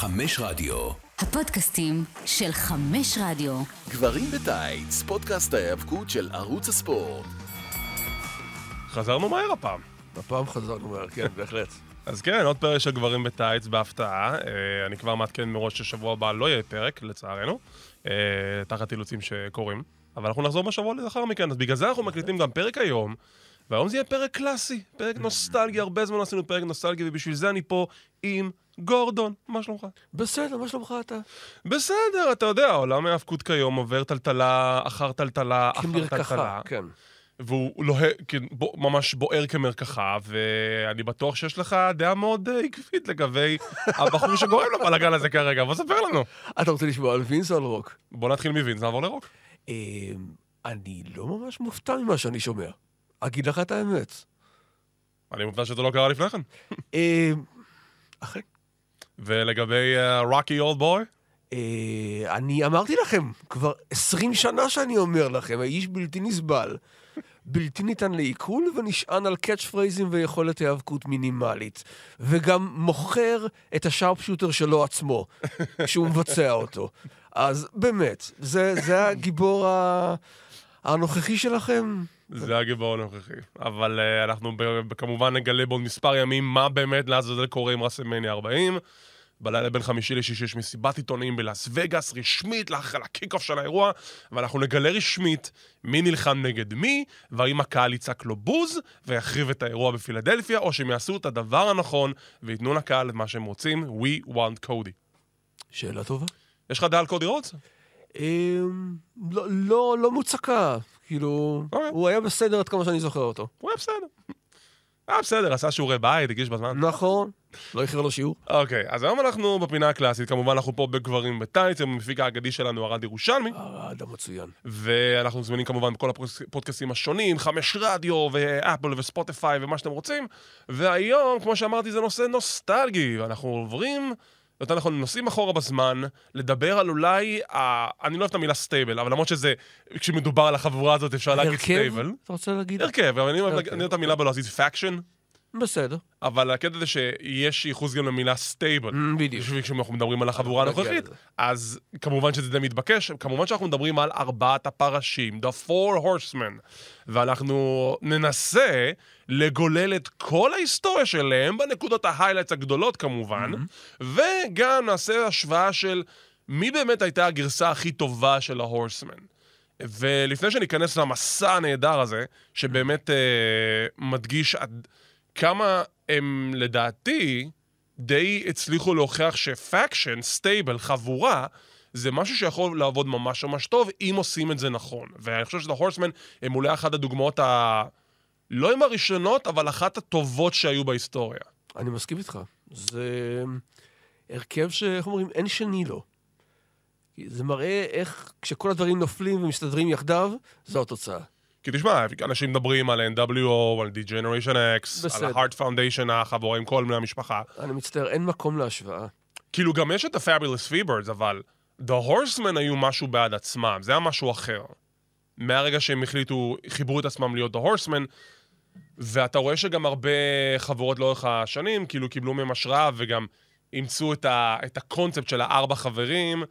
חמש רדיו. הפודקאסטים של חמש רדיו. גברים בטייץ, פודקאסט ההיאבקות של ערוץ הספורט. חזרנו מהר הפעם. הפעם חזרנו מהר, כן, בהחלט. אז כן, עוד פרק של גברים בטייץ בהפתעה. אה, אני כבר מעדכן מראש ששבוע הבא לא יהיה פרק, לצערנו, אה, תחת אילוצים שקורים. אבל אנחנו נחזור בשבוע לאחר מכן, אז בגלל זה אנחנו מקליטים גם פרק היום. והיום זה יהיה פרק קלאסי, פרק נוסטלגי, הרבה זמן לא עשינו פרק נוסטלגי, ובשביל זה אני פה עם גורדון. מה שלומך? בסדר, מה שלומך אתה? בסדר, אתה יודע, עולם ההאבקות כיום עובר טלטלה אחר טלטלה אחר טלטלה. כמרקחה, כן. והוא לוהה, כן, בו, ממש בוער כמרקחה, ואני בטוח שיש לך דעה מאוד אה, עקבית לגבי הבחור שגורם לבלאגן הזה כרגע. בוא ספר לנו. אתה רוצה לשמוע על וינס או על רוק? בוא נתחיל מווינס, נעבור לרוק. אמ, אני לא ממש מופתע ממה שאני שומע. אגיד לך את האמת. אני מופתע שזה לא קרה לפני כן. אמ, אכן. ולגבי רוקי אולד בוי? אני אמרתי לכם, כבר 20 שנה שאני אומר לכם, האיש בלתי נסבל. בלתי ניתן לעיכול ונשען על קאץ' פרייזים ויכולת היאבקות מינימלית. וגם מוכר את השארפשוטר שלו עצמו, כשהוא מבצע אותו. אז באמת, זה, זה הגיבור ה... הנוכחי שלכם? זה הגיבור הנוכחי. אבל אה, אנחנו כמובן נגלה בעוד מספר ימים מה באמת לעזאזל קורה עם רסלמניה 40. בלילה בין חמישי לשישי יש מסיבת עיתונאים בלאס וגאס, רשמית, ל kick-off של האירוע, ואנחנו נגלה רשמית מי נלחם נגד מי, והאם הקהל יצעק לו בוז, ויחריב את האירוע בפילדלפיה, או שהם יעשו את הדבר הנכון, וייתנו לקהל את מה שהם רוצים, We want Cody. שאלה טובה. יש לך דעה על קודי רודס? אמ, לא, לא, לא מוצקה. כאילו, אוקיי. הוא היה בסדר עד כמה שאני זוכר אותו. הוא היה בסדר. היה בסדר, עשה שיעורי בית, הגיש בזמן. נכון, לא איחר לו שיעור. אוקיי, אז היום אנחנו בפינה הקלאסית, כמובן אנחנו פה בגברים בטייץ, עם המפיק האגדי שלנו, ארד ירושלמי, האדם מצוין. ואנחנו זמינים כמובן בכל הפודקאסטים השונים, חמש רדיו, ואפל וספוטיפיי ומה שאתם רוצים, והיום, כמו שאמרתי, זה נושא נוסטלגי, ואנחנו עוברים, יותר נכון, נוסעים אחורה בזמן, לדבר על אולי. אני לא אוהב את המילה stable, אבל למרות שזה, כשמדובר על החבורה הזאת אפשר להגיד הרכב? stable. אתה רוצה להגיד? הרכב, אבל אני אוהב הרכב. אני אוהב את המילה בלועזית faction. בסדר. אבל הקטע זה שיש ייחוס גם למילה stable. אממ, בדיוק. בשביל כשאנחנו מדברים על החבורה הנוכחית. אז כמובן שזה די מתבקש, כמובן שאנחנו מדברים על ארבעת הפרשים, The Four Horsemen, ואנחנו ננסה לגולל את כל ההיסטוריה שלהם בנקודות ה highlights הגדולות כמובן, וגם נעשה השוואה של מי באמת הייתה הגרסה הכי טובה של ה Horsemen. ולפני שניכנס למסע הנהדר הזה, שבאמת אה, מדגיש עד כמה הם לדעתי די הצליחו להוכיח ש faction, stable, חבורה, זה משהו שיכול לעבוד ממש ממש טוב, אם עושים את זה נכון. ואני חושב שה Horsemen הם אולי אחת הדוגמאות ה... לא עם הראשונות, אבל אחת הטובות שהיו בהיסטוריה. אני מסכים איתך. זה הרכב שאיך אומרים, אין שני לו. זה מראה איך כשכל הדברים נופלים ומסתדרים יחדיו, זו התוצאה. כי תשמע, אנשים מדברים על NWO, על D-Generation X, בסדר. על ה-Heart Foundation, החבורה עם כל בני המשפחה. אני מצטער, אין מקום להשוואה. כאילו, גם יש את ה-Fabulous Freebirds, אבל The Horsemen היו משהו בעד עצמם, זה היה משהו אחר. מהרגע שהם החליטו, חיברו את עצמם להיות The Horsemen, ואתה רואה שגם הרבה חברות לאורך השנים, כאילו קיבלו מהם השראה וגם אימצו את, ה, את הקונספט של הארבע חברים,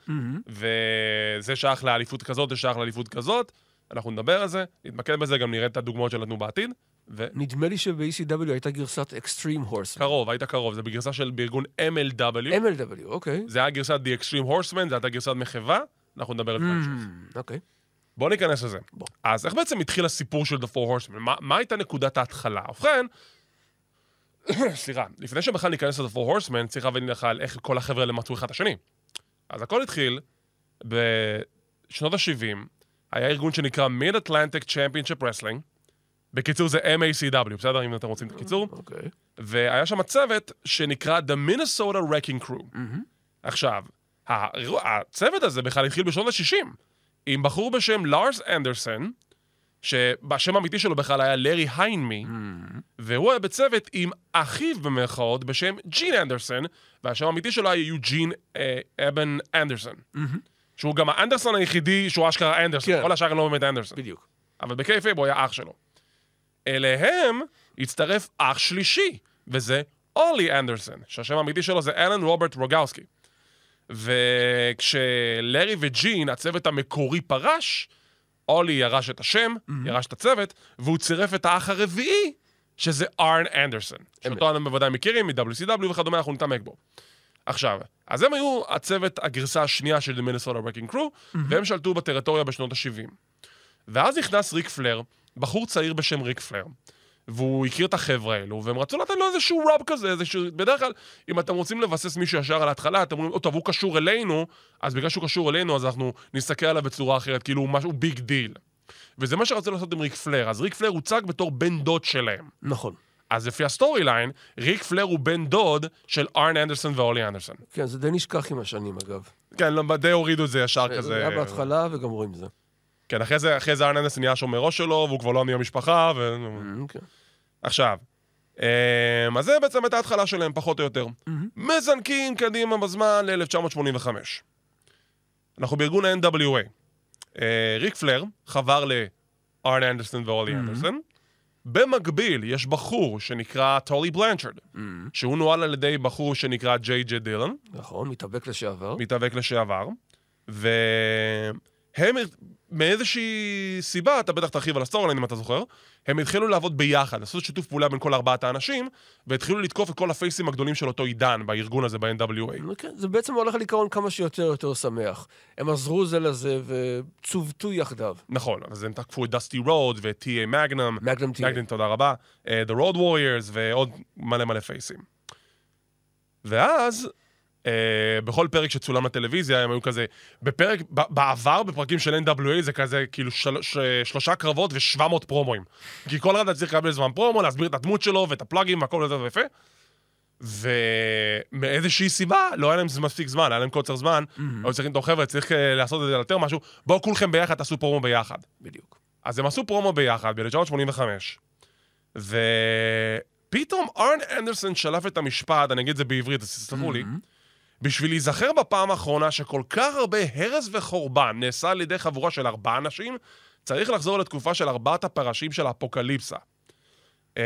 וזה שייך לאליפות כזאת, זה שייך לאליפות כזאת. אנחנו נדבר על זה, נתמקד בזה, גם נראה את הדוגמאות שנתנו בעתיד. וקרוב, נדמה לי שב-ECW הייתה גרסת Extreme Horseman. היית קרוב, זה בגרסה של בארגון MLW. MLW, אוקיי. זה היה גרסת The Extreme Horseman, זה הייתה גרסת מחווה, אנחנו נדבר על זה בהמשך. Mm, אוקיי. בואו ניכנס לזה. בוא. אז איך בעצם התחיל הסיפור של The Four Horsemen? מה, מה הייתה נקודת ההתחלה? ובכן, סליחה, לפני שבכלל ניכנס ל-The Four Horsemen, צריך להבין לך על איך כל החבר'ה האלה מצאו אחד את השני. אז הכל התחיל בשנות ה-70, היה ארגון שנקרא Mid-Atlantic Championship Wrestling, בקיצור זה MACW, בסדר? אם אתם רוצים את הקיצור. אוקיי. והיה שם צוות שנקרא The Minnesota Wrecking Crew. עכשיו, האירוע- הצוות הזה בכלל התחיל בשנות ה-60, עם בחור בשם לארס אנדרסון, שבשם האמיתי שלו בכלל היה לארי היינמי, והוא היה בצוות עם אחיו במרכאות בשם ג'ין אנדרסון, והשם האמיתי שלו היה יוג'ין אה, אבן אנדרסון. שהוא גם האנדרסון היחידי שהוא אשכרה אנדרסון, כן. כל השאר הם לא באמת אנדרסון. בדיוק. אבל ב kayfabe הוא היה אח שלו. אליהם הצטרף אח שלישי, וזה אולי אנדרסון, שהשם האמיתי שלו זה אלן רוברט רוגאוסקי. וכשלארי וג'ין, הצוות המקורי פרש, אולי ירש את השם, ירש את הצוות, והוא צירף את האח הרביעי, שזה ארן אנדרסון. שאותו אתם בוודאי מכירים, מ-WCW וכדומה, אנחנו נתעמק בו. עכשיו, אז הם היו הצוות, הגרסה השנייה של The Minnesota Wrecking Crew, והם שלטו בטריטוריה בשנות ה-70. ואז נכנס ריק פלר, בחור צעיר בשם ריק פלר, והוא הכיר את החבר'ה האלו, והם רצו לתת לו איזשהו rub כזה, איזשהו... בדרך כלל, אם אתם רוצים לבסס מישהו ישר על ההתחלה, אתם אומרים, "או, טוב, הוא קשור אלינו, אז בגלל שהוא קשור אלינו, אז אנחנו נסתכל עליו בצורה אחרת, כאילו הוא משהו big deal. וזה מה שרצו לעשות עם ריק פלר. אז ריק פלר הוצג בתור בן דוד שלהם. נכון. אז לפי ה storyline, ריק פלר הוא בן דוד של ארן אנדרסון ואולי אנדרסון. כן, זה די נשכח עם השנים, אגב. כן, לא, די הורידו את זה ישר זה כזה. היה בהתחלה וגמרו עם זה. כן, אחרי זה, אחרי זה ארן אנדרסון נהיה שומר ראש שלו, והוא כבר לא נהיה משפחה, ו... כן. עכשיו, אמ, אז זה בעצם הייתה ההתחלה שלהם, פחות או יותר. מזנקים קדימה בזמן ל-1985. אנחנו בארגון ה-NWA. אה, ריק פלר חבר לארן אנדרסון ואולי אנדרסון. במקביל, יש בחור שנקרא טולי בלנצ'רד, שהוא נוהל על ידי בחור שנקרא ג'יי ג'יי דילן, נכון, מתאבק לשעבר. מתאבק לשעבר, והם מאיזושהי סיבה, אתה בטח תרחיב על ה story אם אתה זוכר, הם התחילו לעבוד ביחד, לעשות שיתוף פעולה בין כל ארבעת האנשים, והתחילו לתקוף את כל הפייסים הגדולים של אותו עידן בארגון הזה, ב-NWA. כן, זה בעצם הולך על עיקרון כמה שיותר יותר שמח. הם עזרו זה לזה וצוותו יחדיו. נכון, אז הם תקפו את דסטי רודס ואת T.A. מגנום. מגנום T.A. מגנום, תודה רבה. אה, The Road Warriors ועוד מלא מלא פייסים. ואז, בכל פרק שצולם לטלוויזיה, הם היו כזה, בפרק, בעבר, בפרקים של NWA, זה כזה, כאילו, של, ש, שלושה קרבות ו-700 פרומואים. כי כל אחד צריך לקבל זמן פרומו, להסביר את הדמות שלו ואת הפלאגים והכל הזה ויפה. ומאיזושהי סיבה, לא היה להם מספיק זמן, היה להם קוצר זמן, היו צריכים, טוב חבר'ה, צריך אה, לעשות את זה יותר משהו, בואו כולכם ביחד תעשו פרומו ביחד. בדיוק. אז הם עשו פרומו ביחד ב-1985, ופתאום ארן אנדרסון שלף את המשפט, אני אגיד את זה בעברית, אז תסלחו לי, בשביל להיזכר בפעם האחרונה שכל כך הרבה הרס וחורבן נעשה על ידי חבורה של ארבעה אנשים, צריך לחזור לתקופה של ארבעת הפרשים של האפוקליפסה. אמ,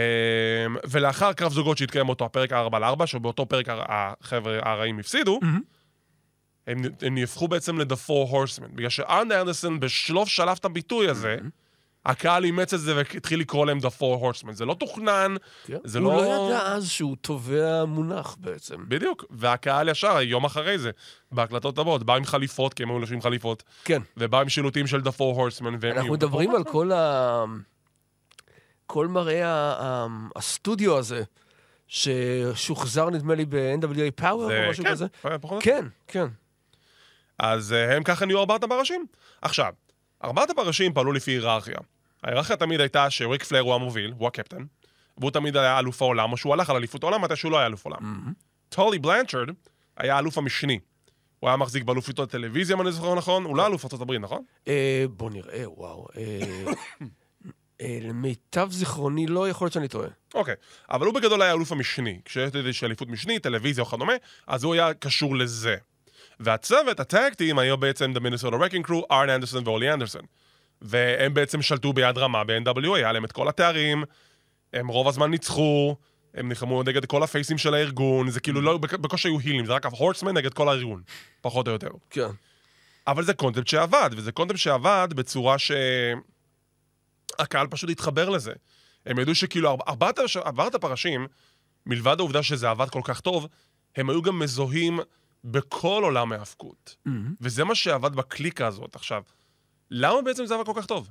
ולאחר קרב זוגות שהתקיים אותו הפרק 4 על 4, שבאותו פרק החבר'ה הרעים הפסידו, הם, הם נהפכו בעצם ל-The Four Horsemen. בגלל שארן אנדרסון בשלוף שלף את הביטוי הזה, הקהל אימץ את זה והתחיל לקרוא להם The Four Horsemen. זה לא תוכנן, כן. זה הוא לא... לא ידע אז שהוא תובע מונח בעצם. בדיוק, והקהל ישר, יום אחרי זה, בהקלטות הבאות, בא עם חליפות, כי הם היו לובשים חליפות, כן. ובא עם שילוטים של The Four Horsemen, והם אנחנו מדברים על כל ה... כל מראה ה- הסטודיו הזה, ששוחזר נדמה לי ב-NWA Power זה- או משהו כן, כזה. פחות. כן, כן. אז אה, הם ככה נהיו ארבעת הפרשים. עכשיו, ארבעת הפרשים פעלו לפי היררכיה. ההיררכיה תמיד הייתה שריק פלר הוא המוביל, הוא הקפטן, והוא תמיד היה אלוף העולם, או שהוא הלך על אליפות העולם, מתי שהוא לא היה אלוף העולם. טולי בלנצ'רד היה האלוף המשני. הוא היה מחזיק באלופות הטלוויזיה, אם אני זוכר נכון, הוא לא אלוף ארצות הברית, נכון? אה, בוא נראה, וואו. אה, אה, למיטב זיכרוני, לא יכול להיות שאני טועה. אוקיי, אבל הוא בגדול היה האלוף המשני. כשיש איזושהי אליפות משנית, טלוויזיה או כדומה, אז הוא היה קשור לזה. והצוות, הטקטים, היו בעצם The Minnesota Wrecking Crew, ארן אנדרסון ואולי אנדרסון. והם בעצם שלטו ביד רמה ב-NWA, היה להם את כל התארים, הם רוב הזמן ניצחו, הם נלחמו נגד כל הפייסים של הארגון, זה כאילו לא, בק- בקושי היו הילים, זה רק ההורסמן נגד כל הארגון, פחות או יותר. כן. אבל זה קונספט שעבד, וזה קונספט שעבד בצורה שהקהל פשוט התחבר לזה. הם ידעו שכאילו ארבעת הפרשים, מלבד העובדה שזה עבד כל כך טוב, הם היו גם מזוהים בכל עולם ההאבקות. וזה מה שעבד בקליקה הזאת. עכשיו, למה בעצם זה עבד כל כך טוב?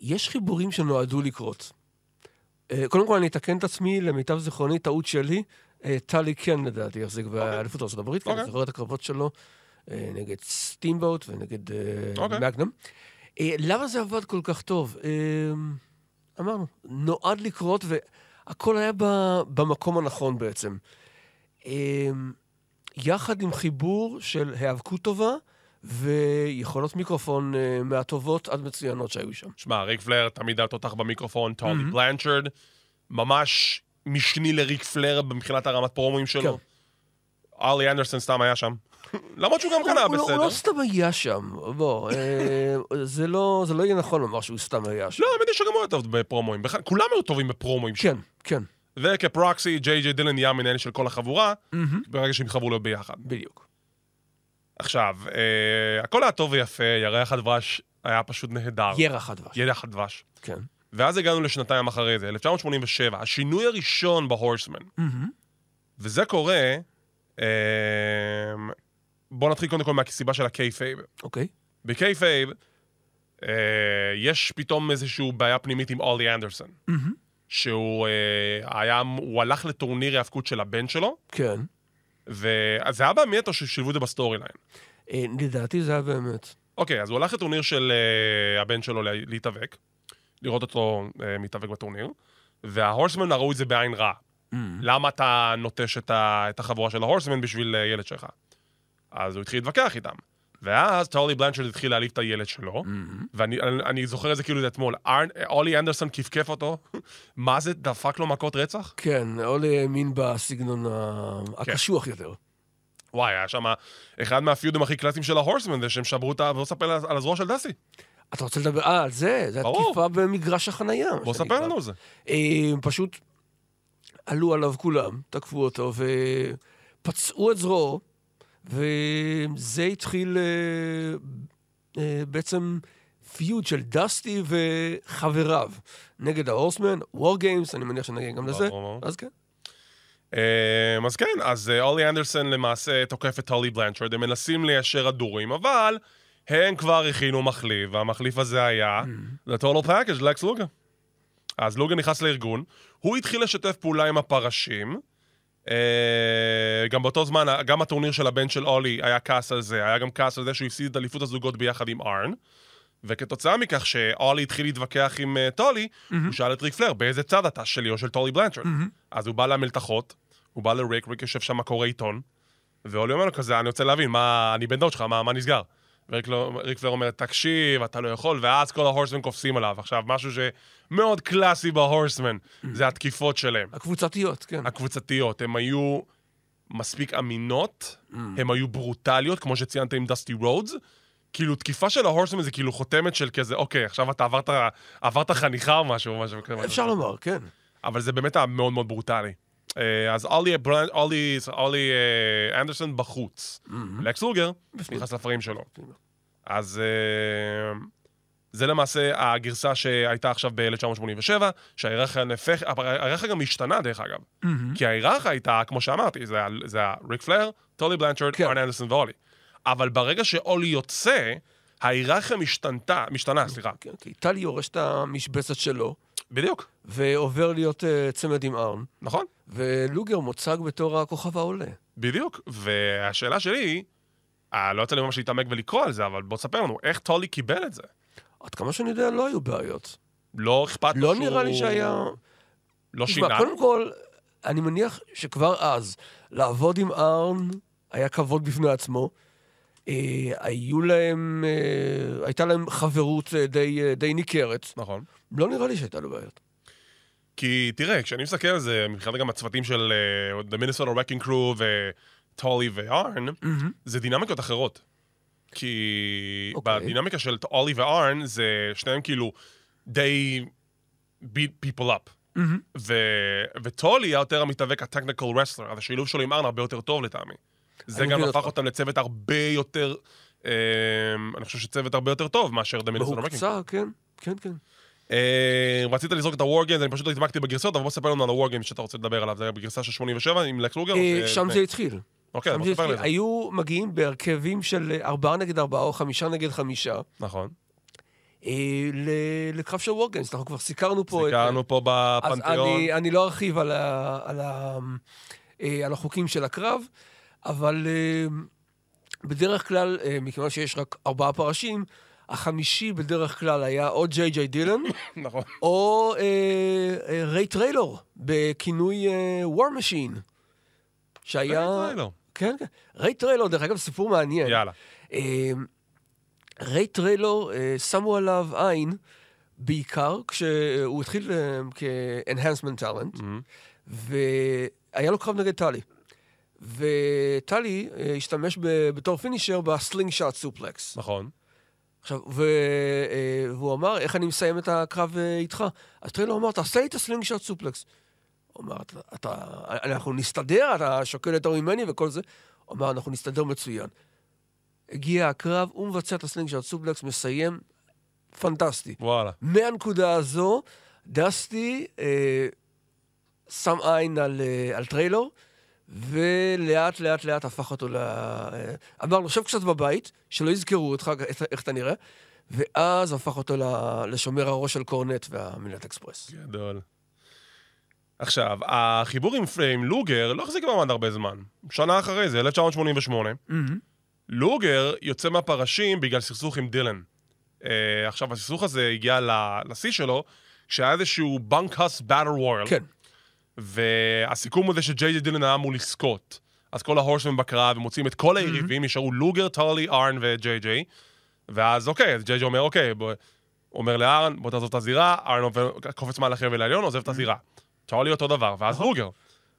יש חיבורים שנועדו לקרות. אה, קודם כל, אני אתקן את עצמי, למיטב זיכרוני, טעות שלי. אה, טלי כן, לדעתי, החזיק באליפות ארצות הברית, כי אני אוקיי. זוכר את הקרבות שלו אה, נגד סטימבוט ונגד אה, אוקיי. מגנום. למה זה עבד כל כך טוב? אמרנו, נועד לקרות, והכל היה במקום הנכון בעצם. יחד עם חיבור של היאבקות טובה ויכולות מיקרופון אה, מהטובות עד מצוינות שהיו שם. שמע, ריק פלר תמיד היה תותח במיקרופון, טולי בלנצ'רד, ממש משני לריק פלר מבחינת הרמת פרומואים שלו. ארלי אנדרסון סתם היה שם. למרות שהוא גם היה הוא לא- הוא לא בסדר. סתם היה שם, בוא, אה, זה לא זה לא יהיה נכון לומר שהוא סתם היה שם. לא, האמת היא שגם הוא היה טוב בפרומואים. כולם היו טובים בפרומואים. כן, כן, וכפרוקסי, ג'יי ג'יי דילן נהיה המנהל של כל החבורה, ברגע שהם חברו להיות ביחד. בדיוק. עכשיו, אה, הכל היה טוב ויפה, ירח הדבש היה פשוט נהדר. ירח הדבש. ירח הדבש. כן. ואז הגענו לשנתיים אחרי זה, 1987, השינוי הראשון בהורסמן. וזה קורה, אה, בואו נתחיל קודם כל מהסיבה של ה kayfabe. אוקיי. ב kayfabe, אה, יש פתאום איזושהי בעיה פנימית עם אולי אנדרסון. שהוא אה, היה, הוא הלך לטורניר היאבקות של הבן שלו, כן. ואז זה היה באמת או ששילבו את זה ב storyline? אה, לדעתי זה היה באמת. אוקיי, אז הוא הלך לטורניר של אה, הבן שלו לה- להתאבק, לראות אותו אה, מתאבק בטורניר, וההורסמן ראו את זה בעין רע. למה אתה נוטש את, ה, את החבורה של ההורסמן בשביל uh, ילד שלך? אז הוא התחיל להתווכח איתם. ואז טולי בלנצ'רד התחיל להעליב את הילד שלו, ואני אני, אני זוכר את זה כאילו אתמול. אולי אנדרסון כפכף אותו, מה זה, דפק לו מכות רצח? כן, אולי האמין בסגנון ה- הקשוח יותר. וואי, היה שם אחד מהפיודים הכי קלאסיים של ההורסמן, זה שהם שברו את ה... בוא ספר על הזרוע של דסי. אתה רוצה לדבר, אה, על זה? זה. התקיפה במגרש החנייה. בוא. ספר לנו על זה. אה, פשוט עלו עליו כולם, תקפו אותו ופצעו את זרועו, וזה התחיל אה, אה, בעצם פיוד של דסטי וחבריו נגד ההורסמן, וור גיימס, אני מניח שנגיע גם לזה. אז כן. אמ, אז כן, אז אולי אנדרסון למעשה תוקף את טולי בלנצ'רד, הם מנסים ליישר הדורים, אבל הם כבר הכינו מחליף, והמחליף הזה היה The Total Package, לקס לוגה. אז לוגה נכנס לארגון, הוא התחיל לשתף פעולה עם הפרשים, גם באותו זמן, גם הטורניר של הבן של אולי היה כעס על זה, היה גם כעס על זה שהוא הפסיד את אליפות הזוגות ביחד עם ארן. וכתוצאה מכך שאולי התחיל להתווכח עם uh, טולי, הוא שאל את ריק פלר, באיזה צד אתה, שלי או של טולי בלנצ'רד? אז הוא בא למלתחות, הוא בא לריק, ריק יושב שם קורא עיתון, ואולי אומר לו כזה, אני רוצה להבין, מה, אני בן דוד שלך, מה, מה נסגר? וריק לא- ריק פלר אומר, תקשיב, אתה לא יכול, ואז כל ה Horsemen קופצים עליו. עכשיו, משהו שמאוד קלאסי ב Horsemen, זה התקיפות שלהם. הקבוצתיות, כן. הקבוצתיות, הן היו מספיק אמינות, הן היו ברוטליות, כמו שציינת עם דסטי רודס. כאילו, תקיפה של ה Horsemen זה כאילו חותמת של כזה, אוקיי, עכשיו אתה עברת, עברת חניכה או משהו, משהו כזה. אפשר לומר, כן. אבל זה באמת היה מאוד מאוד ברוטלי. אה, אז אולי, ברנ- אולי, אולי אה, אנדרסון בחוץ. לקס לוגר נכנס לפריים שלו. אז אה, זה למעשה הגרסה שהייתה עכשיו ב-1987, שההיררכיה נהפך, ההיררכיה גם השתנה דרך אגב. כי ההיררכיה הייתה, כמו שאמרתי, זה היה- זה היה ריק פלר, טולי בלנצ'רד, כן. ארן אנדרסון ואולי. אבל ברגע שאולי יוצא, ההיררכיה משתנתה, משתנה, סליחה. כן, כי טלי יורש את המשבצת שלו, בדיוק, ועובר להיות אה, צמד עם ארן, נכון? ולוגר מוצג בתור הכוכב העולה. בדיוק, והשאלה שלי היא, אה, לא יצא לי ממש להתעמק ולקרוא על זה, אבל בוא תספר לנו, איך טולי קיבל את זה? עד כמה שאני יודע, לא היו בעיות. לא אכפת לו לא שהוא... נראה לי שהיה... לא תשמע, שינה? קודם כל, אני מניח שכבר אז, לעבוד עם ארן היה כבוד בפני עצמו. אה, היו להם, אה, הייתה להם חברות אה, די, אה, די ניכרת. נכון. לא נראה לי שהייתה לו בעיות. כי תראה, כשאני מסתכל על זה, מבחינת גם הצוותים של uh, The Minnesota Wrecking Crew וטולי וארן, זה דינמיקות אחרות. כי אוקיי. בדינמיקה של אולי וארן, זה שניהם כאילו די beat people up. ו... וטולי היה יותר המתאבק הטכניקל רסלר, אז השילוב שלו עם ארן הרבה יותר טוב לטעמי. זה גם הפך. אותם לצוות הרבה יותר, אה, אני חושב שצוות הרבה יותר טוב מאשר The Minnesota Wrecking Crew. בהוקצה, כן, כן, כן. אה, רצית לזרוק את Games, אני פשוט התמקתי בגרסאות, אבל בוא ספר לנו על Games שאתה רוצה לדבר עליו. זה היה בגרסה של 87 עם לקס לוגר? אה, ש- שם? זה התחיל. אוקיי, בוא זה תספר לי התחיל. את זה. היו מגיעים בהרכבים של אה, ארבעה נגד ארבעה או חמישה נגד חמישה נכון. אה, לקרב של וורגנס. אנחנו כבר סיקרנו פה את... סיקרנו פה אז בפנתיאון. אני, אני לא ארחיב על, אה, החוקים של הקרב, אבל אה, בדרך כלל, אה, מכיוון שיש רק ארבעה פרשים, החמישי בדרך כלל היה או ג'יי ג'יי דילן, נכון. או אה, אה, ריי טריילור, בכינוי אה, War Machine. שהיה... ריי טריילור. כן, כן. ריי טריילור, דרך אגב, סיפור מעניין. יאללה. אה, ריי טריילור, אה, שמו עליו עין, בעיקר כשהוא התחיל אה, כ-enhancement talent, והיה לו קרב נגד טלי. וטלי אה, השתמש ב- בתור finisher ב slingshot suplex. נכון. עכשיו, ו... אה, והוא אמר, איך אני מסיים את הקרב אה, איתך? אז טריילור אמר, תעשה לי את ה slingshot suplex. הוא אמר, אתה, אתה, אנחנו נסתדר, אתה שוקל יותר ממני וכל זה. הוא אמר, אנחנו נסתדר מצוין. הגיע הקרב, הוא מבצע את ה slingshot suplex, מסיים, פנטסטי. וואלה. מהנקודה הזו, דסטי אה, שם עין על, אה, על טריילור, ולאט לאט לאט הפך אותו ל... אמר לו, שב קצת בבית, שלא יזכרו אותך, איך, אתה נראה, ואז הפך אותו לשומר הראש של קורנט והמילת אקספרס. גדול. עכשיו, החיבור עם, עם לוגר לא החזיק מעמד הרבה זמן. שנה אחרי זה, 1988. לוגר יוצא מהפרשים בגלל סכסוך עם דילן. Uh, עכשיו, הסכסוך הזה הגיע לשיא שלו, כשהיה איזשהו בנקהס באטר וורל. כן. והסיכום הוא זה שג'יי ג'י דילן היה אמור לזכות. אז כל ההורסמן בקרב, הם מוצאים את כל היריבים, נשארו לוגר, טולי, ארן וג'יי ג'יי. ואז אוקיי, אז ג'יי ג'יי אומר, אוקיי, בוא... אומר לארן, בוא תעזוב את הזירה, ארן עובר, קופץ מעל החבל העליון, עוזב את הזירה. טולי אותו דבר, ואז לוגר.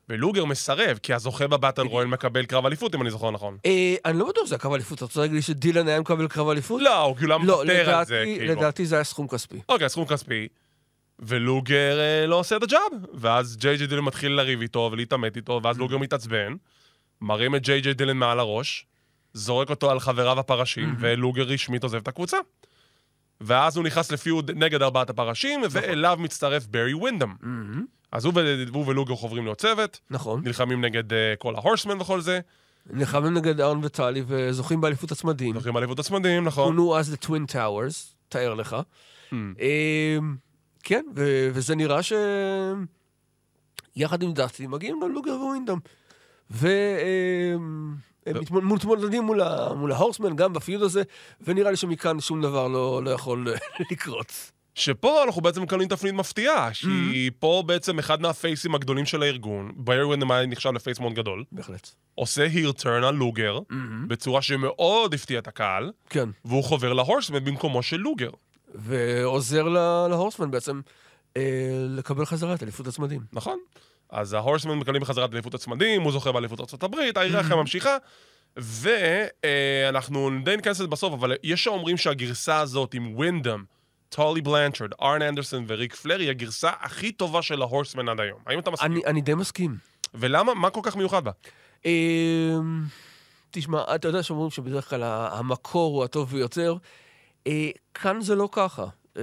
ולוגר מסרב, כי הזוכה בבטל רויאל מקבל קרב אליפות, אם אני זוכר נכון. אה, אני לא בטוח שזה הקרב אליפות, אתה רוצה להגיד לי שדילן היה מקבל קרב אליפות? לא, הוא כאילו לא, מוותר על זה, כאילו. לדעתי זה היה סכום כספי. אוקיי, סכום כספי. ולוגר אה, לא עושה את הג'אב. ואז ג'יי ג'יי דילן מתחיל לריב איתו ולהתעמת איתו, ואז לוגר מתעצבן, מרים את ג'יי ג'יי דילן מעל הראש, זורק אותו על חבריו הפרשים, ולוגר רשמית עוזב את הקבוצה. ואז הוא נכנס לפיוד נגד ארבעת הפרשים, ואליו מצטרף ברי ווינדאם. אז הוא, הוא ולוגר חוברים להיות צוות, נכון. נלחמים נגד אה, כל ההורסמן וכל זה, נלחמים נגד ארן וטלי וזוכים באליפות הצמדים. זוכים באליפות הצמדים, נכון? כונו אז Twin Towers, תאר לך. Hmm. אמ, כן, ו- וזה נראה ש... יחד עם דסטי מגיעים גם לוגר וווינדאם. והם מתמודדים מול ה- מול ההורסמן, גם בפיוד הזה, ונראה לי שמכאן שום דבר לא לא יכול לקרות. שפה אנחנו בעצם מקבלים תפנית מפתיעה, Mm-hmm. שהיא פה בעצם אחד מהפייסים הגדולים של הארגון, ווינדאם היה נחשב לפייס מאוד גדול, בהחלט. עושה היר טרן על לוגר, בצורה שמאוד הפתיעה את הקהל, כן. והוא חובר להורסמן במקומו של לוגר. ועוזר להורסמן בעצם אה, לקבל חזרה את אליפות הצמדים. נכון? אז ההורסמן מקבלים בחזרה את אליפות הצמדים, הוא זוכה באליפות ארה"ב, ההיררכיה ממשיכה, ואנחנו די ניכנס לזה בסוף, אבל יש שאומרים שהגרסה הזאת עם ווינדאם, טולי בלנצ'רד, ארן אנדרסון וריק פלר היא הגרסה הכי טובה של ההורסמן עד היום. האם אתה מסכים? אני, אני די מסכים. ולמה? מה כל כך מיוחד בה? אמ, תשמע, אתה יודע שאומרים שבדרך כלל המקור הוא הטוב ביותר. אה, כאן זה לא ככה. אמ,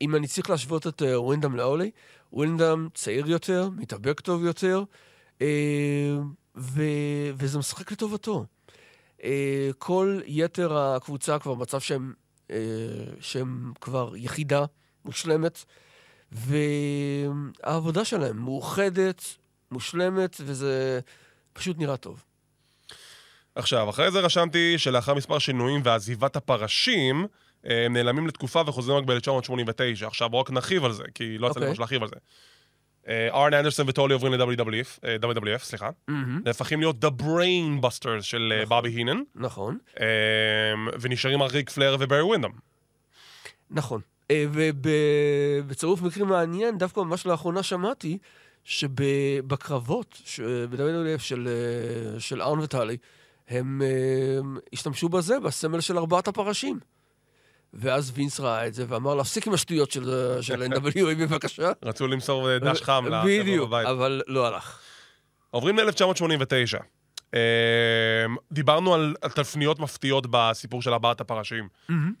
אם אני צריך להשוות את אה, ווינדאם לאולי, ווינדאם צעיר יותר, מתאבק טוב יותר, אמ, ו- וזה משחק לטובתו. אה, כל יתר הקבוצה כבר במצב שהם, אה, שהם כבר יחידה מושלמת, והעבודה שלהם מאוחדת, מושלמת, וזה פשוט נראה טוב. עכשיו, אחרי זה רשמתי שלאחר מספר שינויים ועזיבת הפרשים, אה, הם נעלמים לתקופה וחוזרים רק ב-1989. עכשיו, רק נרחיב על זה, כי לא יצא לי אוקיי. ממש להרחיב על זה. אה, ארן אנדרסון וטולי עוברים ל-WWF, אה, סליחה. נהפכים להיות The Brain Busters של אה, בובי הינן, נכון, ונשארים רק ריק פלר וברי ווינדאם. נכון. ובצירוף מקרים מעניין, דווקא ממש לאחרונה שמעתי שבקרבות ב-WWF של ארן וטלי, הם אה, השתמשו בזה, בסמל של ארבעת הפרשים. ואז וינס ראה את זה ואמר להפסיק עם השטויות של, של NWA בבקשה. רצו למסור דש חם לחבר'ה בדיוק, בבית. אבל לא הלך. עוברים ל-1989. דיברנו על, על תפניות מפתיעות בסיפור של ארבעת הפרשים.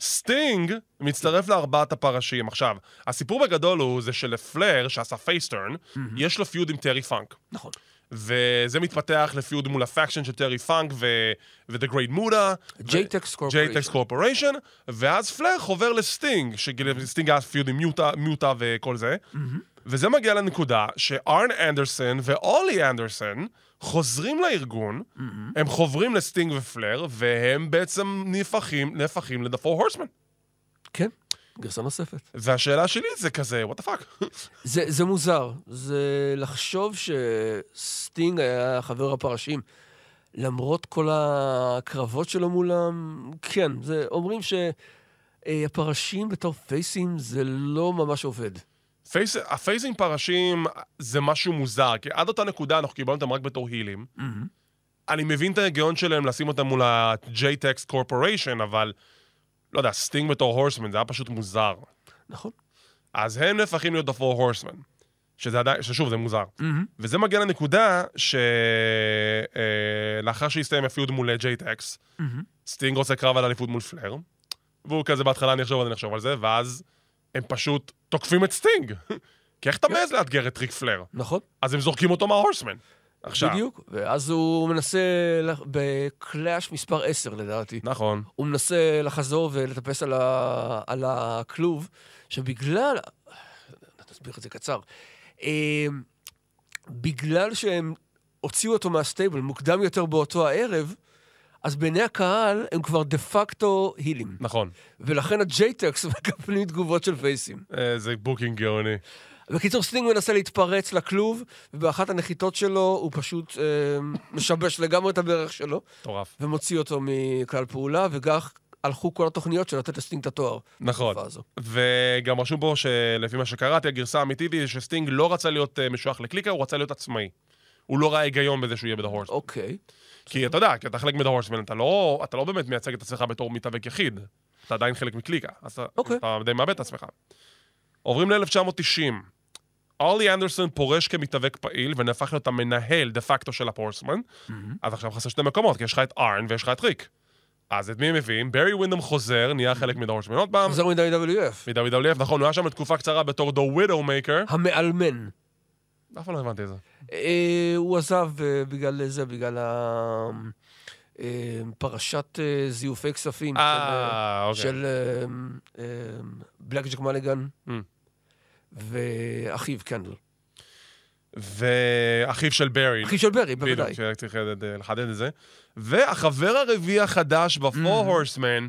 סטינג מצטרף לארבעת הפרשים. עכשיו, הסיפור בגדול הוא זה שלפלר, שעשה face turn, יש לו feud עם טרי פאנק. נכון. וזה מתפתח ל feud מול ה faction של טרי פאנק ו- The Great Muta. JTEX Corporation. JTEX Corporation, ואז פלר חובר לסטינג, שסטינג היה feud עם מיוטה, וכל זה, וזה מגיע לנקודה שארן אנדרסון ואולי אנדרסון חוזרים לארגון, הם חוברים לסטינג ופלר, והם בעצם נהפכים, Four Horsemen. כן, גרסה נוספת. והשאלה שלי זה כזה, what the fuck? זה, זה מוזר. זה לחשוב שסטינג היה חבר הפרשים, למרות כל הקרבות שלו מולם, כן, זה, אומרים שהפרשים בתור פייסים זה לא ממש עובד. face, הפייסים פרשים זה משהו מוזר, כי עד אותה נקודה אנחנו קיבלנו אותם רק בתור הילים. אני מבין את ההיגיון שלהם לשים אותם מול ה-JTEX Corporation, אבל לא יודע, סטינג בתור Horsemen, זה היה פשוט מוזר. נכון. אז הם נהפכים להיות The Four Horsemen, שזה עדיין, ששוב, זה מוזר. וזה מגיע לנקודה שלאחר שהסתיים ה feud מול ג'ייטקס, סטינג רוצה קרב על אליפות מול פלר, והוא כזה בהתחלה אני אחשוב על זה, אני אחשוב על זה, ואז הם פשוט תוקפים את סטינג. כי איך אתה מעז לאתגר את ריק פלר? נכון, אז הם זורקים אותו מה Horsemen. עכשיו. בדיוק. ואז הוא מנסה, ב Clash מספר 10 לדעתי, נכון. הוא מנסה לחזור ולטפס על, ה... על הכלוב, שבגלל... נסביר את זה קצר. אה, בגלל שהם הוציאו אותו מה stable מוקדם יותר באותו הערב, אז בעיני הקהל הם כבר דה פקטו הילים. נכון. ולכן הג'ייטקס מקבלים תגובות של פייסים. אה, זה booking גאוני. בקיצור, סטינג מנסה להתפרץ לכלוב, ובאחת הנחיתות שלו הוא פשוט אה, משבש לגמרי את הברך שלו, מטורף. ומוציא אותו מכלל פעולה, וכך הלכו כל התוכניות של לתת לסטינג את התואר. נכון. וגם רשום פה שלפי מה שקראתי, הגרסה האמיתית היא שסטינג לא רצה להיות אה, משוייך לקליקה, הוא רצה להיות עצמאי. הוא לא ראה היגיון בזה שהוא יהיה בדה הורסמן. אוקיי. כי אתה יודע, כי אתה חלק מדה הורסמן, אתה לא, אתה לא באמת מייצג את עצמך בתור מתאבק יחיד. אתה עדיין חלק מקליקה. אז אתה, אוקיי. אתה די מאבד את עצמך. עוברים ל-1990. אורלי אנדרסון פורש כמתאבק פעיל ונהפך להיות המנהל דה פקטו של הפורסמן. אז עכשיו חסר שתי מקומות, כי יש לך את ארן ויש לך את ריק. אז את מי הם מביאים? ברי ווינדום חוזר, נהיה חלק מדה הורסמן עוד פעם. חוזר מ-WWF. מ-WWF, נכון, הוא היה שם לתקופה קצרה בתור The Widowmaker. המאלמן. אף פעם לא הבנתי את זה. אה, הוא עזב אה, בגלל זה, בגלל ה... אה, פרשת זיופי כספים של, אוקיי. של בלק ג'ק מליגן Mm. ואחיו קנדל. ואחיו של ברי. אחיו של ברי, בוודאי. בדיוק, צריך לחדד- לחדד את זה. והחבר הרביעי החדש ב Four Horsemen,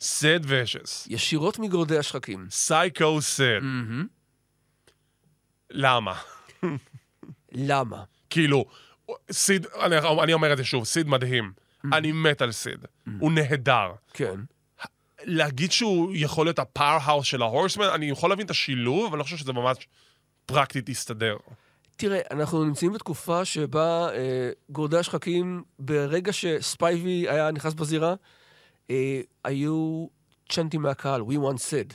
סיד וישס. ישירות מגורדי השחקים. סייקו סיד. מהמם. למה? למה? כאילו, סיד, אני, אני אומר את זה שוב, סיד מדהים. אני מת על סיד. הוא נהדר. כן. להגיד שהוא יכול להיות ה powerhouse של ה Horsemen, אני יכול להבין את השילוב, אבל אני לא חושב שזה ממש פרקטית יסתדר. תראה, אנחנו נמצאים בתקופה שבה אה, גורדי השחקים, ברגע שספייבי היה נכנס בזירה, אה, היו צ'אנטים מהקהל, We want Sid.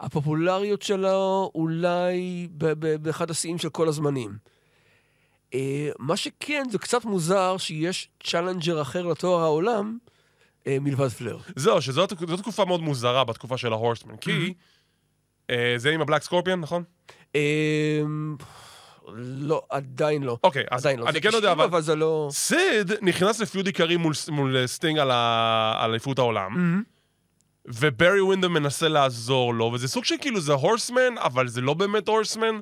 הפופולריות שלו אולי באחד השיאים של כל הזמנים. אה, מה שכן, זה קצת מוזר שיש challenger אחר לתואר העולם מלבד פלר. זהו, זאת תקופה מאוד מוזרה בתקופה של ה Horsemen, כי אה, זה עם ה Black Scorpion, נכון? אה, לא, עדיין לא. אוקיי, אז עדיין לא. אני כן יודע, 90, אבל... אבל זה לא... סיד נכנס ל feud עיקרי מול, מול סטינג על אליפות העולם, וברי ווינדום מנסה לעזור לו, וזה סוג של כאילו זה Horsemen, אבל זה לא באמת Horsemen,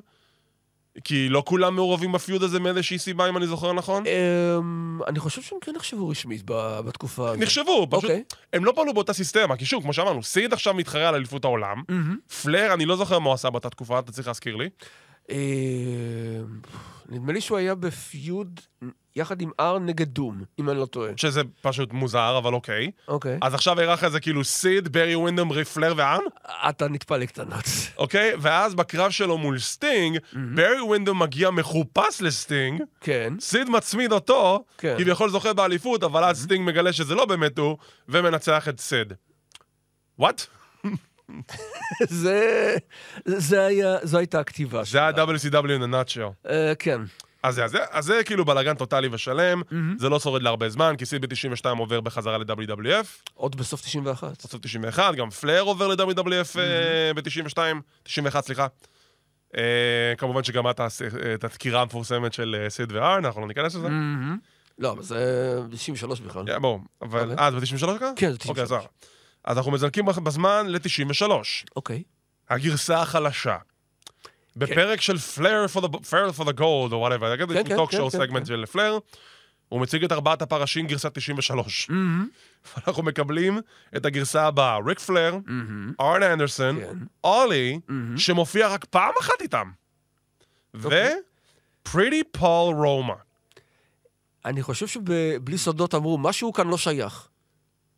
כי לא כולם מעורבים ב feud הזה מאיזושהי סיבה, אם אני זוכר נכון. אמ, אני חושב שהם כן נחשבו רשמית בתקופה הזאת. נחשבו, פשוט, אוקיי. הם לא פעלו באותה סיסטמה, כי שוב, כמו שאמרנו, סיד עכשיו מתחרה על אליפות העולם, פלר, אני לא זוכר מה הוא עשה באותה תקופה, אתה צריך להזכיר לי. אמ, נדמה לי שהוא היה ב feud יחד עם ארן נגד דום, אם אני לא טועה. שזה פשוט מוזר, אבל אוקיי. אוקיי. אז עכשיו ה arc זה כאילו סיד, ברי ווינדום, ריק פלר וארן, אתה נטפל קטנות. אוקיי? ואז בקרב שלו מול סטינג, ברי ווינדום מגיע מחופש לסטינג, כן. סיד מצמיד אותו, כן. כביכול זוכה באליפות, אבל אז סטינג מגלה שזה לא באמת הוא, ומנצח את סיד. וואט? זה... זה היה... זו הייתה הכתיבה זה ה-WCW in a nutshell. אה, כן. אז זה, אז זה, אז זה כאילו בלאגן טוטאלי ושלם, זה לא שורד להרבה זמן, כי סיד ב-92 עובר בחזרה ל-WWF, עוד בסוף 91. בסוף 91, גם פלר עובר ל-WWF ב-92, 91, סליחה. אה, כמובן שגם את את הדקירה המפורסמת של אה, סיד וארן, אנחנו לא ניכנס לזה. מהמם. לא, אבל זה 93 בכלל. כן, ברור. אבל... אוקיי. אה, זה ב-93 כאן? כן, זה אוקיי, 93. אז אז אנחנו מזנקים בזמן ל-93. אוקיי. הגרסה החלשה. בפרק של פלר for the, gold, או whatever, זה כן, כן, טוק שואו סגמנט של פלר, הוא מציג את ארבעת הפרשים גרסת 93. מהמם. אנחנו מקבלים את הגרסה הבאה, ריק פלר. ארן אנדרסון. אולי. שמופיע רק פעם אחת איתם. ו... אוקיי. Pretty פול רומא. אני חושב שבלי סודות אמרו, משהו כאן לא שייך.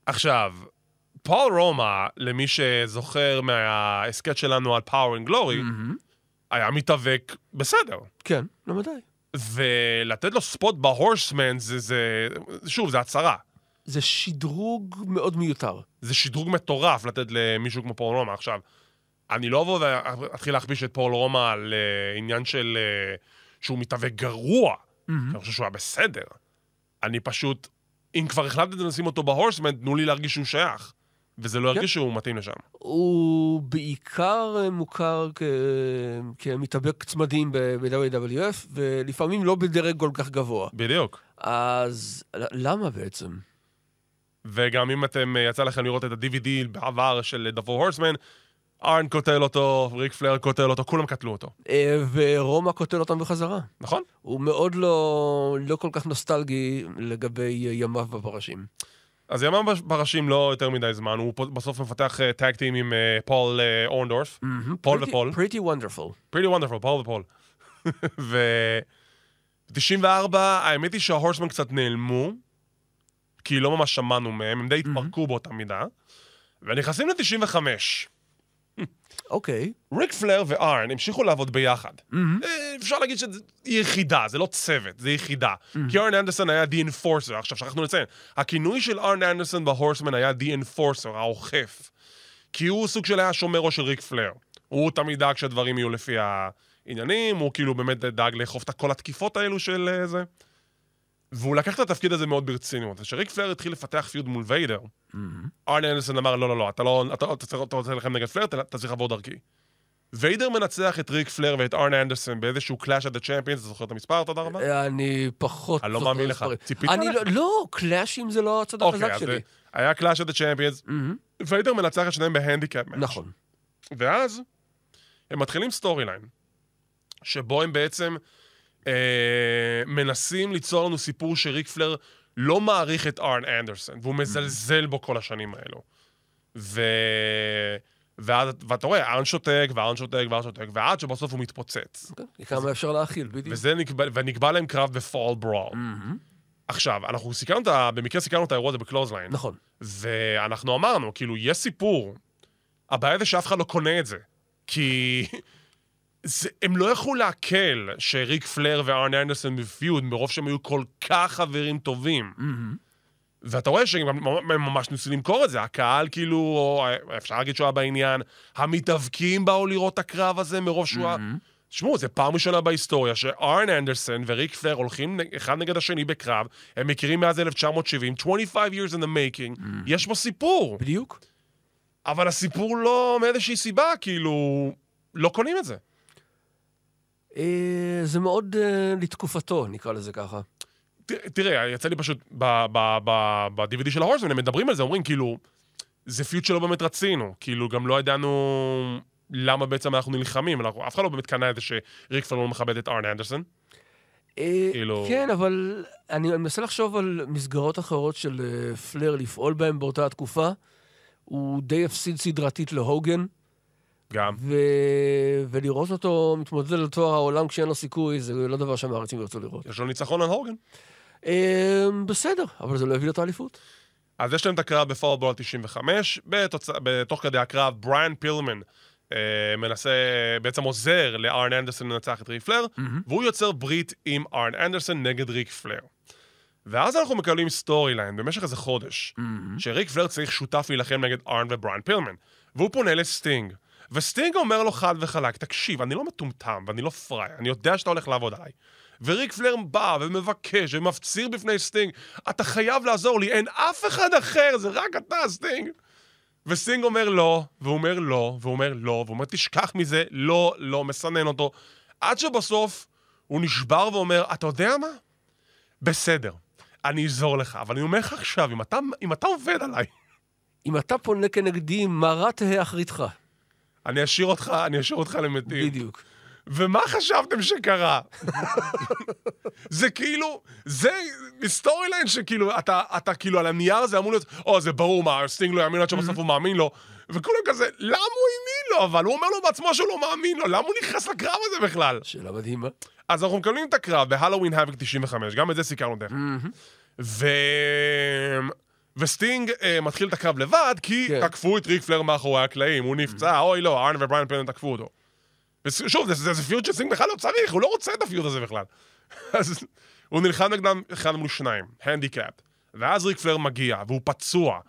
עכשיו, פול רומא, למי שזוכר מההסכת שלנו על Power and Glory, מהמם. היה מתאבק בסדר. כן, למדי. ולתת לו spot ב Horsemen זה, זה, שוב, זה הצהרה. זה שדרוג מאוד מיותר. זה שדרוג מטורף לתת למישהו כמו פול רומא. עכשיו, אני לא אבוא ואתחיל להכפיש את פול רומא על אה, עניין של... אה, שהוא מתהווה גרוע. אני חושב שהוא היה בסדר. אני פשוט... אם כבר החלטתם לשים אותו בהורסמן, תנו לי להרגיש שהוא שייך. וזה לא ירגיש שהוא מתאים לשם. הוא בעיקר אה, מוכר כ... כמתאבק צמדים ב-WWF, ולפעמים לא בדרג כל כך גבוה. בדיוק. אז למה בעצם? וגם אם אתם, אה, יצא לכם לראות את ה-DVD בעבר של The Four Horsemen, ארן קוטל אותו, ריק פלר קוטל אותו, כולם קטלו אותו. אה, ורומא קוטל אותם בחזרה. נכון? הוא מאוד לא, לא כל כך נוסטלגי לגבי ימיו בפרשים. אז ימם פרשים לא יותר מדי זמן, הוא בסוף מפתח tag team עם אה, פול אה, אורנדורף. פול ופול. Pretty wonderful. Pretty wonderful, פול ופול. ו... 94, האמת היא שההורסמן קצת נעלמו, כי לא ממש שמענו מהם, הם די התפרקו באותה מידה. ונכנסים ל-95. אוקיי. ריק פלר וארן המשיכו לעבוד ביחד. אה, אפשר להגיד שזה יחידה, זה לא צוות, זה יחידה. כי ארן אנדרסון היה The Enforcer. עכשיו, שכחנו לציין, הכינוי של ארן אנדרסון בהורסמן היה The Enforcer, האוכף. כי הוא סוג של היה שומרו של ריק פלר. הוא תמיד דאג שהדברים יהיו לפי העניינים, הוא כאילו באמת דאג לאכוף את כל התקיפות האלו של אה, זה. והוא לקח את התפקיד הזה מאוד ברצינות. כשריק פלר התחיל לפתח feud מול ויידר, ארן אנדרסון אמר, לא, לא, לא, אתה לא, אתה, אתה, צריך- אתה רוצה להילחם נגד פלר, אתה, אתה צריך לעבור דרכי. ויידר מנצח את ריק פלר ואת ארן אנדרסון באיזשהו Clash of the Champions, אתה זוכר את המספר? תודה רבה. אני פחות... אני לא מאמין לך. ציפית ללכת? לא, לא, קלאשים זה לא הצד אוקיי, החזק שלי. היה Clash of the Champions, מהמם. ויידר מנצח את שניהם ב handicap match. נכון. ואז הם מתחילים storyline, שבו הם בעצם אה, מנסים ליצור לנו סיפור שריק פלר לא מעריך את ארן אנדרסון, והוא מזלזל בו כל השנים האלו. ו... ואז, ואתה רואה, ארן שותק, וארן שותק, וארן שותק, ועד שבסוף הוא מתפוצץ. כן, כמה אפשר להכיל, בדיוק. וזה נקבע, ונקבע להם קרב ב Fall Brawl. מהמם. עכשיו, אנחנו סיקרנו את ה... במקרה סיקרנו את האירוע הזה ב Clothesline. נכון. ואנחנו אמרנו, כאילו, יש סיפור. הבעיה זה שאף אחד לא קונה את זה. כי זה, הם לא יכלו לעכל שריק פלר וארן אנדרסון בפיוד, מרוב שהם היו כל כך חברים טובים. מהמם. ואתה רואה שהם הם ממש ניסו למכור את זה. הקהל, כאילו, או, אפשר להגיד שהוא היה בעניין, המתאבקים באו לראות את הקרב הזה מרוב שהוא היה... מהמם. תשמעו, זו פעם ראשונה בהיסטוריה שארן אנדרסון וריק פלר הולכים אחד נגד השני בקרב, הם מכירים מאז 1970, 25 years in the making, יש בו סיפור. בדיוק. אבל הסיפור לא מאיזושהי סיבה, כאילו, לא קונים את זה. אה, זה מאוד אה, לתקופתו, נקרא לזה ככה. תראה, יצא לי פשוט ב-DVD של ההורסמן, הם מדברים על זה, אומרים כאילו, זה פיוט שלא באמת רצינו. כאילו, גם לא ידענו למה בעצם אנחנו נלחמים. אף אחד לא באמת קנה את זה שריק לא מכבד את ארן אנדרסון. אה, כאילו- כן, אבל אני מנסה לחשוב על מסגרות אחרות של פלר לפעול בהן באותה התקופה. הוא די הפסיד סדרתית להוגן, גם. ו... ולראות אותו מתמודד על תואר העולם כשאין לו סיכוי, זה לא דבר שהמעריצים ירצו לראות. יש לו ניצחון על הורגן. אה, בסדר, אבל זה לא הביא לו את האליפות. אז יש להם את הקרב בפולבול 95, בתוצ... בתוך כדי הקרב בריאן פילמן אה, מנסה, בעצם עוזר לארן אנדרסון לנצח את ריק פלר, והוא יוצר ברית עם ארן אנדרסון נגד ריק פלר. ואז אנחנו מקבלים storyline במשך איזה חודש, שריק פלר צריך שותף להילחם נגד ארן ובריאן פילמן, והוא פונה לסטינג. וסטינג אומר לו חד וחלק, תקשיב, אני לא מטומטם ואני לא פראייר, אני יודע שאתה הולך לעבוד עליי. וריק פלר בא ומבקש ומפציר בפני סטינג, אתה חייב לעזור לי, אין אף אחד אחר, זה רק אתה, סטינג. וסטינג אומר לא, והוא אומר לא, והוא אומר לא, והוא אומר תשכח מזה, לא, לא, מסנן אותו. עד שבסוף הוא נשבר ואומר, אתה יודע מה? בסדר, אני אעזור לך, אבל אני אומר לך עכשיו, אם אתה, אם אתה עובד עליי, אם אתה פונה כנגדי, מה רע תהא אחריתך. אני אשאיר אותך, אני אשאיר אותך למתים. בדיוק. ומה חשבתם שקרה? זה כאילו, זה storyline שכאילו, אתה, אתה כאילו על הנייר הזה אמור להיות, או, זה ברור מה, סטינג לא יאמין עד שבסוף הוא מאמין לו. וכולם כזה, למה הוא האמין לו? אבל הוא אומר לו בעצמו שהוא לא מאמין לו, למה הוא נכנס לקרב הזה בכלל? שאלה מדהימה. אז אנחנו מקבלים את הקרב ב Halloween Havoc 95, גם את זה סיקרנו תכף. ו... וסטינג אה, מתחיל את הקרב לבד, כי כן. תקפו את ריק פלר מאחורי הקלעים, הוא נפצע, אוי לא, ארן ובריין פילמן תקפו אותו. ושוב, זה, זה, זה feud שסטינג בכלל לא צריך, הוא לא רוצה את ה feud הזה בכלל. אז הוא נלחם נגדם אחד מול שניים, הנדיקאפ. ואז ריק פלר מגיע, והוא פצוע,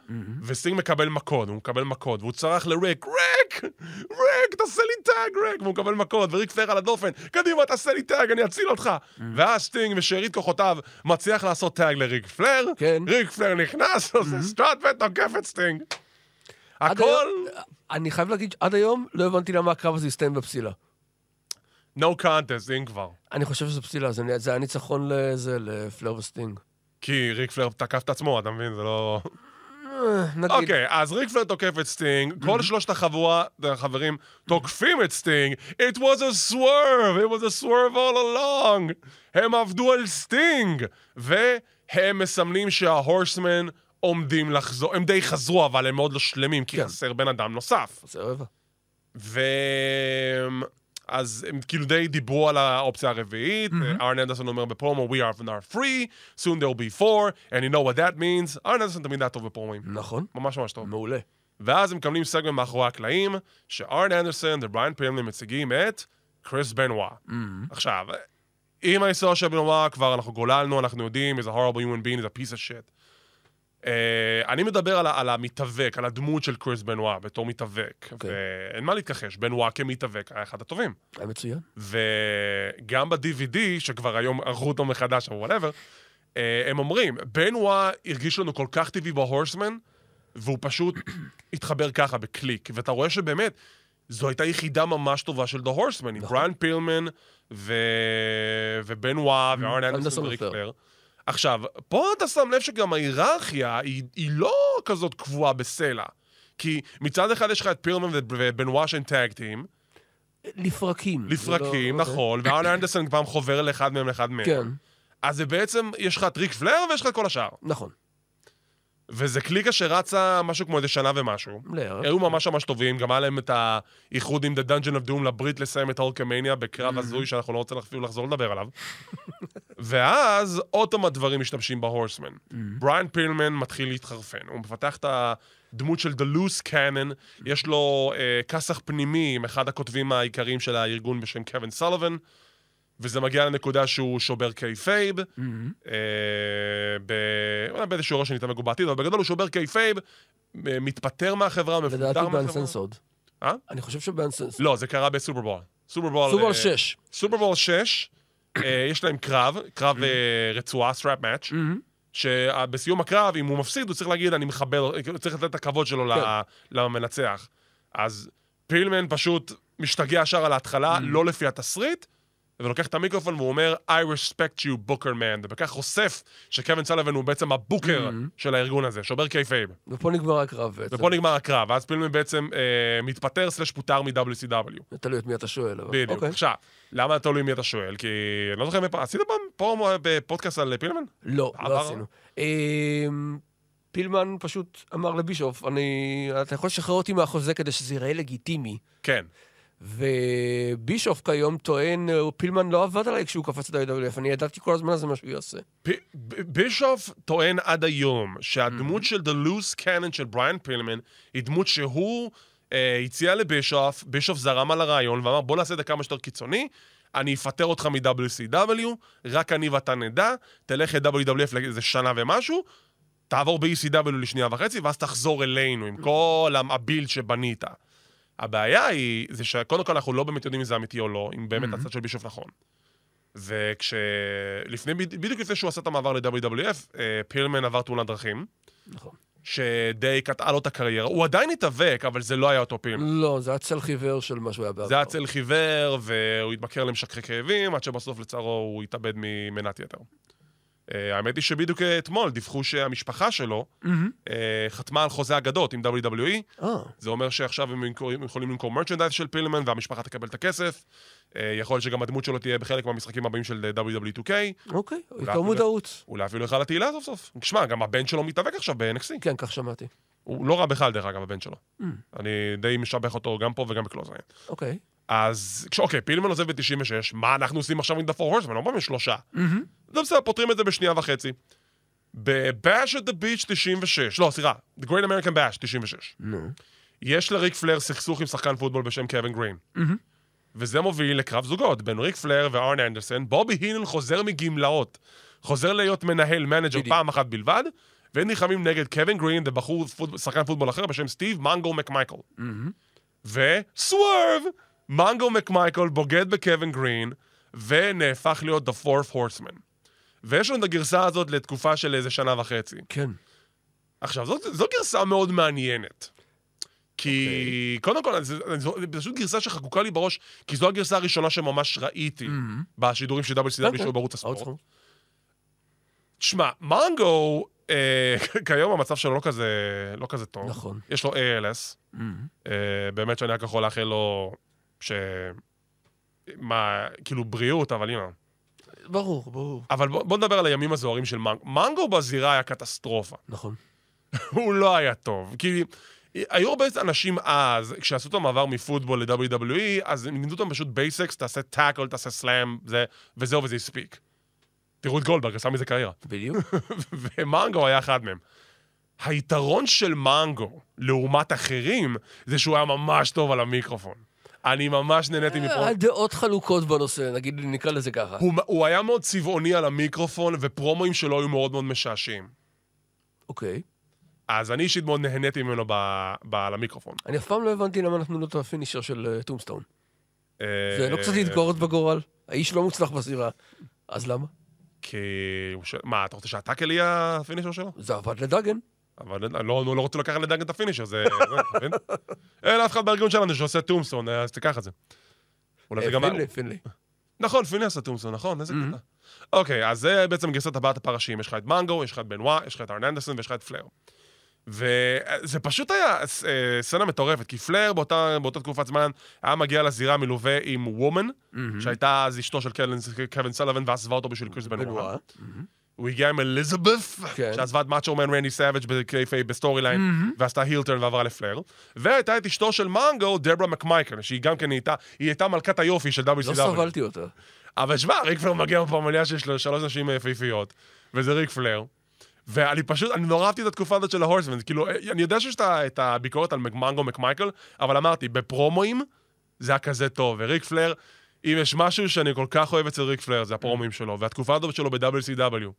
וסטינג מקבל מכות, הוא מקבל מכות, והוא צרח לריק, ריק! ריק, תעשה לי tag, ריק! והוא מקבל מכות, וריק פלר על הדופן, קדימה, תעשה לי tag, אני אציל אותך! ואז סטינג בשארית כוחותיו מצליח לעשות tag לריק פלר, כן. ריק פלר נכנס, עושה strut ותוקף את סטינג. הכל... היום- אני חייב להגיד, עד היום לא הבנתי למה הקרב הזה הסתיים בפסילה. no contest, אם כבר. אני חושב שזה פסילה, זה זה היה ניצחון לזה, לפלר וסטינג. כי ריק פלר תקף את עצמו, אתה מבין? זה לא... אה, נגיד, אוקיי, אז ריק פלר תוקף את סטינג, כל שלושת החבורה, החברים, תוקפים את סטינג. It was a swerve, it was a swerve all along. הם עבדו על סטינג, והם מסמנים שה Horsemen עומדים לחזור. הם די חזרו, אבל הם מאוד לא שלמים, כי כן. חסר בן אדם נוסף. זה רבע. ו... אז הם כאילו די דיברו על האופציה הרביעית, ארן אנדרסון אומר בפרומו, We are not free, soon there will be four, and you know what that means. ארן אנדרסון תמיד היה טוב בפרומים. נכון, ממש ממש טוב. מעולה. ואז הם מקבלים סגמנט מאחורי הקלעים, שארן אנדרסון ובריין פילמן מציגים את קריס בנווה. עכשיו, עם ההיסטוריה של בנווה כבר אנחנו גוללנו, אנחנו יודעים, he's a horrible human being, he's a piece of shit. Uh, אני מדבר על, על המתאבק, על הדמות של קריס בנווה בתור מתאבק. אוקיי. ואין מה להתכחש, בנווה כמתאבק היה אחד הטובים. היה מצוין. וגם ב-DVD, שכבר היום ערכו אותו מחדש או whatever, הם אומרים, בנווה הרגיש לנו כל כך טבעי ב Horsemen, והוא פשוט התחבר ככה בקליק. ואתה רואה שבאמת, זו הייתה יחידה ממש טובה של The Horsemen, עם נכון. בריאן פילמן ו... ובנווה וארן אנדרסון אנדרסון וריק ופלר. פלר. עכשיו, פה אתה שם לב שגם ההיררכיה היא, היא לא כזאת קבועה בסלע. כי מצד אחד יש לך את פילמן ובנווה שהם tag team, לפרקים. לפרקים, לא- נכון, וארן אנדרסון פעם חובר לאחד מהם לאחד מהם. כן, אז זה בעצם, יש לך את ריק פלר ויש לך את כל השאר. נכון. וזה קליקה שרצה משהו כמו איזה שנה ומשהו. לערך. היו ממש ממש טובים, גם היה להם את האיחוד עם The Dungeon of Doom לברית לסיים את הולקמניה בקרב הזוי שאנחנו לא רוצים אפילו לחזור לדבר עליו. ואז עוד פעם הדברים משתמשים בהורסמן. בריאן פילמן מתחיל להתחרפן, הוא מפתח את הדמות של The Loose Cannon, יש לו אה, כסח פנימי עם אחד הכותבים העיקריים של הארגון בשם קווין סולובן, וזה מגיע לנקודה שהוא שובר kayfabe, Mm-hmm. אה, ב- אולי באיזשהו ראש שנתעמק בעתיד, אבל בגדול הוא שובר kayfabe, אה, מתפטר מהחברה, מפוטר לדעתי מהחברה. באנסנסורד. אה? אני חושב שבאנסנסורד. לא, זה קרה בסופרבראול. סופרבראול... סופרבראול אה, 6. סופרבראול 6, אה, יש להם קרב, קרב אה, רצועה, strap match, שבסיום הקרב, אם הוא מפסיד, הוא צריך להגיד, אני מכבד, הוא צריך לתת את הכבוד שלו כן. למנצח. אז פילמן פשוט משתגע ישר על ההתחלה, לא לפי התסריט, ולוקח את המיקרופון והוא אומר, I respect you, booker man, ובכך חושף שקווין סאליבן הוא בעצם ה booker של הארגון הזה, שובר kayfabe. ופה נגמר הקרב בעצם. ופה נגמר הקרב, ואז פילמן בעצם אה, מתפטר slash פוטר מ-WCW. תלוי את מי אתה שואל. אבל- בדיוק. אוקיי. עכשיו, למה תלוי מי אתה שואל? כי אני לא זוכר פעם, עשית פעם פה בפודקאסט על פילמן? לא, עבר? לא עשינו. אמ, פילמן פשוט אמר לבישוף, אני... אתה יכול לשחרר אותי מהחוזה כדי שזה ייראה לגיטימי. כן. ובישוף כיום טוען, אה, פילמן לא עבד עליי כשהוא קפץ את ה-WF, אני ידעתי כל הזמן זה מה שהוא יעשה. בישוף טוען עד היום שהדמות של The Loose Cannon של בריאן פילמן היא דמות שהוא אה, הציע לבישוף, בישוף זרם על הרעיון ואמר בוא נעשה את זה כמה שיותר קיצוני, אני אפטר אותך מ-WCW, רק אני ואתה נדע, תלך ל-WWF לאיזה שנה ומשהו, תעבור ב-ECW לשנייה וחצי, ואז תחזור אלינו עם כל הבילד שבנית. הבעיה היא, זה שקודם כל אנחנו לא באמת יודעים אם זה אמיתי או לא, אם באמת הצד של בישוף נכון. וכש... לפני, בדיוק לפני שהוא עשה את המעבר ל-WWF, אה, פילמן עבר תאונת דרכים, נכון. שדי קטעה לו את הקריירה. הוא עדיין התאבק, אבל זה לא היה אותו פילמן. לא, זה היה צל חיוור של מה שהוא היה בעבר. זה היה צל חיוור, והוא התמכר למשככי כאבים, עד שבסוף לצערו הוא התאבד ממנת יתר. אה, האמת היא שבדיוק אתמול דיווחו שהמשפחה שלו אה, חתמה על חוזה אגדות עם WWE, אה, זה אומר שעכשיו הם יכולים למכור מרצ'נדייז של פילמן והמשפחה תקבל את הכסף. אה, יכול להיות שגם הדמות שלו תהיה בחלק מהמשחקים הבאים של אה, WWE 2K. אוקיי, יותר מודעות. אולי אפילו יכל לתהילה סוף סוף. שמע, גם הבן שלו מתאבק עכשיו ב-NXC. כן, כך שמעתי. הוא לא רע בכלל, דרך אגב, הבן שלו. אני די משבח אותו גם פה וגם בקולוזיאן. אוקיי. אז, אוקיי, פילמן עוזב ב-96, מה אנחנו עושים עכשיו עם The Four Horsemen? לא אומרים שלושה. זה בסדר, פותרים את זה בשנייה וחצי. ב-Bash at the Beach 96, לא, סליחה, The Great American Bash 96. נו. יש לריק פלר סכסוך עם שחקן פוטבול בשם קווין גרין. וזה מוביל לקרב זוגות בין ריק פלר וארן אנדרסון. בובי הינן חוזר מגמלאות. חוזר להיות מנהל, manager. פעם אחת בלבד, והם נלחמים נגד קווין גרין ובחור, פוט... שחקן פוטבול אחר בשם סטיב מנגו מקמייקל. ו swerve, מנגו מקמייקל בוגד בקווין גרין, ונהפך להיות The Fourth Horseman. ויש לנו את הגרסה הזאת לתקופה של איזה שנה וחצי. כן. עכשיו, זאת, זו גרסה מאוד מעניינת. כי אוקיי. קודם כל, זו, זו, זו פשוט גרסה שחקוקה לי בראש, כי זו הגרסה הראשונה שממש ראיתי בשידורים של WCW אוקיי. שהיו בערוץ הספורט. תשמע, מנגו, אה, כיום המצב שלו לא כזה, לא כזה טוב. נכון. יש לו ALS. אה, באמת שאני רק יכול לאחל לו ש... מה, כאילו בריאות, אבל הנה. ברור, ברור. אבל בוא, בוא נדבר על הימים הזוהרים של מנגו. מנגו בזירה היה קטסטרופה. נכון. הוא לא היה טוב. כי היו הרבה אנשים אז, כשעשו את המעבר מפוטבול ל-WWE, אז לימדו אותם פשוט basics, תעשה tackle, תעשה slam, זה, וזהו וזה הספיק. תראו את גולדברג, עשה מזה קריירה. בדיוק. ומנגו היה אחד מהם. היתרון של מנגו, לעומת אחרים, זה שהוא היה ממש טוב על המיקרופון. אני ממש נהניתי מפה. הדעות חלוקות בנושא, נגיד, נקרא לזה ככה. הוא, הוא היה מאוד צבעוני על המיקרופון, והפרומואים שלו היו מאוד מאוד משעשעים. אוקיי. אז אני אישית מאוד נהניתי ממנו ב, ב, על המיקרופון. אני אף פעם לא הבנתי למה נתנו לו את ה finisher של אה, tombstone. אה, זה לא קצת להתגרות בגורל? האיש לא מוצלח בזירה. אז למה? כי... ש... מה, אתה רוצה שה tackle יהיה ה finisher שלו? זה עבד לדאגן. אבל אני לא, לא רוצה לקחת לדאגן את ה finisher, זה... מבין? אין אף אחד בארגון שלנו שעושה tombstone, אז תיקח את זה. אולי זה אה, גם... פינלי, פינלי. נכון, פינלי עשה tombstone, נכון, איזה קטע. אוקיי, אז זה בעצם גרסת ארבעת הפרשים. יש לך את מנגו, יש לך את בנווה, יש לך את ארן אנדרסון ויש לך את פלר. וזה פשוט היה אה, סצנה מטורפת, כי פלר באותה, באותה תקופת זמן היה מגיע לזירה מלווה עם וומן, שהייתה אז אשתו של קווין, סאליבן ועזבה אותו בשביל קריס בנווה. בנווה. הוא הגיע עם אליזבת, כן. שעזבה את מאצ'ו מן רנדי סאביג' ב kayfabe, ב storyline, ועשתה heel turn ועברה לפלר. והייתה את אשתו של מנגו, דברה מקמייקל, שהיא גם כן הייתה, היא הייתה מלכת היופי של WCW. לא סבלתי אותה. אבל שמע, ריק פלר מגיע בפמליה שיש לו שלוש נשים יפהפיות, וזה ריק פלר. ואני פשוט, אני נורא אהבתי את התקופה הזאת של ההורסמן. כאילו, אני יודע שיש את הביקורת על מנגו מקמייקל, אבל אמרתי, בפרומואים זה היה כזה טוב. וריק פלר, אם יש משהו שאני כל כך אוהב אצל ריק פלר, זה הפרומואים שלו, והתקופה הזאת שלו ב-WCW.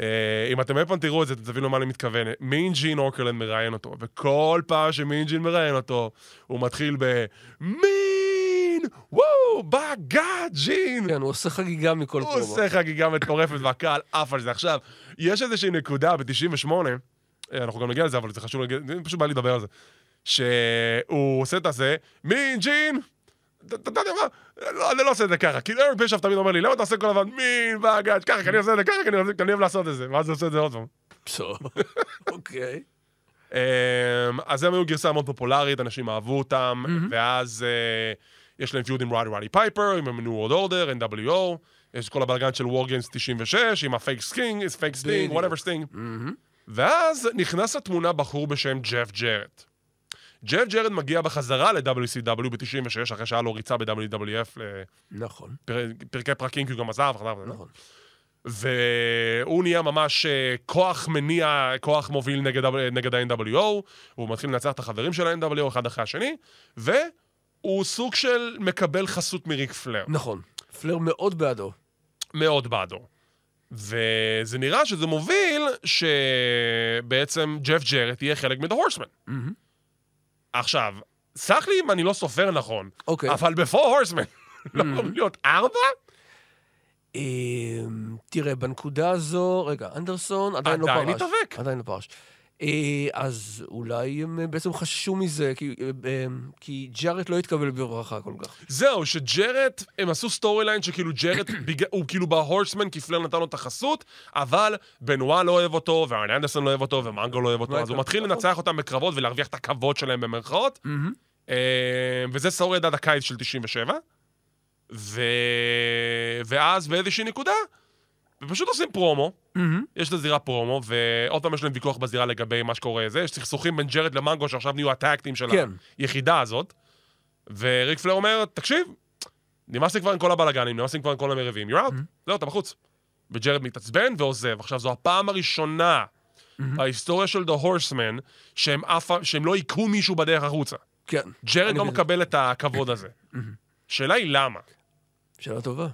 אה, אם אתם אי פעם תראו את זה, אתם תבינו למה אני מתכוון. מין ג'ין אורקרלנד מראיין אותו, וכל פעם שמין ג'ין מראיין אותו, הוא מתחיל ב... מין! וואו! בגאד, ג'ין! כן, הוא עושה חגיגה מכל הוא פרומו. עושה חגיגה מטורפת והקהל עף על זה. עכשיו, יש איזושהי נקודה ב-98, אנחנו גם נגיע לזה, אבל זה חשוב, פשוט בא לי לדבר על זה, שהוא עושה את הזה, מין ג'ין, אתה יודע מה, לא, אני לא עושה את זה ככה, כי ארק בישוף תמיד אומר לי, למה אתה עושה כל הזמן מין בגאד, ככה, כי אני עושה את זה ככה, כי אני אוהב- אני לעשות את זה, ואז הוא עושה את זה עוד פעם. אוקיי. אמ, אז הם היו גרסה מאוד פופולרית, אנשים אהבו אותם, ואז אה, יש להם feud עם ראודי רודי פייפר, עם ה-New World Order, NWO, יש כל הבלגן של וור גיימס 96, עם הפייק סקינג, פייק סטינג, whatever סטינג. ואז נכנס לתמונה בחור בשם ג'ף ג'רט. ג'ף ג'רט מגיע בחזרה ל-WCW ב-96, אחרי שהיה לו ריצה ב-WWF נכון. לפרקי פרקים, כי הוא גם עזב, חזר. נכון. והוא נהיה ממש אה, כוח מניע, כוח מוביל נגד, נגד ה-NWO, הוא מתחיל לנצח את החברים של ה-NWO אחד אחרי השני, והוא סוג של מקבל חסות מריק פלר, נכון. פלר מאוד בעדו. מאוד בעדו. וזה נראה שזה מוביל שבעצם ג'ף ג'רט יהיה חלק מ-The Horseman. עכשיו, סלח לי אם אני לא סופר נכון, אוקיי. אבל בפור הורסמן, לא אמורים להיות ארבע? אמ, תראה, בנקודה הזו, רגע, אנדרסון עדיין לא פרש. עדיין מתאבק. עדיין לא פרש. אה, אז אולי הם אה, בעצם חששו מזה, כי, אה, כי ג'ארט לא התקבל בברכה כל כך. זהו, שג'רט, הם עשו storyline שכאילו בגלל- הוא כאילו ב Horsemen, כי פלר נתן לו את החסות, אבל בנווה לא אוהב אותו, וארן אנדרסון לא אוהב אותו, ומנגו לא אוהב אותו, אז הוא מתחיל. לנצח אותם בקרבות ולהרוויח את הכבוד שלהם במרכאות. וזה שורד עד הקיץ של 97. ו... ואז באיזושהי נקודה, ופשוט עושים פרומו, יש לזירה פרומו, ועוד פעם יש להם ויכוח בזירה לגבי מה שקורה זה, יש סכסוכים בין ג'רט למנגו שעכשיו נהיו ה tag team של כן. היחידה הזאת, וריק פלר אומר, תקשיב, נמאס לי כבר עם כל הבלאגנים, נמאס לי כבר עם כל המריבים, you're out, זהו, אתה בחוץ. וג'רט מתעצבן ועוזב. עכשיו, זו הפעם הראשונה בהיסטוריה של The Horsemen שהם, אף, שהם לא היכו מישהו בדרך החוצה. כן. ג'רד לא. מקבל את הכבוד הזה. השאלה היא למה. שאלה טובה.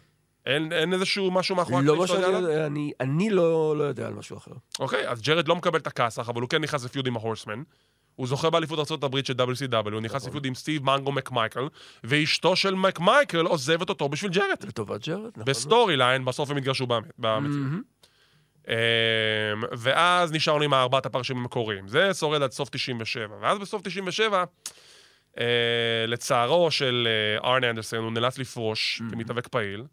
אין, אין איזשהו משהו מאחורי לא הקלעים שאתה יודע אני- אני לא לא יודע על משהו אחר. אוקיי, אז ג'רד לא מקבל את הכסח, אבל הוא כן נכנס ל feud עם ה Horsemen. הוא זוכה באליפות ארה"ב של WCW, הוא נכנס ל feud עם סטיב מנגו מקמייקל, ואשתו של מקמייקל עוזבת אותו בשביל ג'רד. לטובת ג'רד, נכון? ב storyline, בסוף הם התגרשו במציאות. אמ, ואז נשארנו עם ארבעת הפרשים המקוריים. זה שורד עד סוף 97. ואז בסוף 97, אה, לצערו של אה, ארן אנדרסון, הוא נאלץ לפרוש כמתאבק פעיל.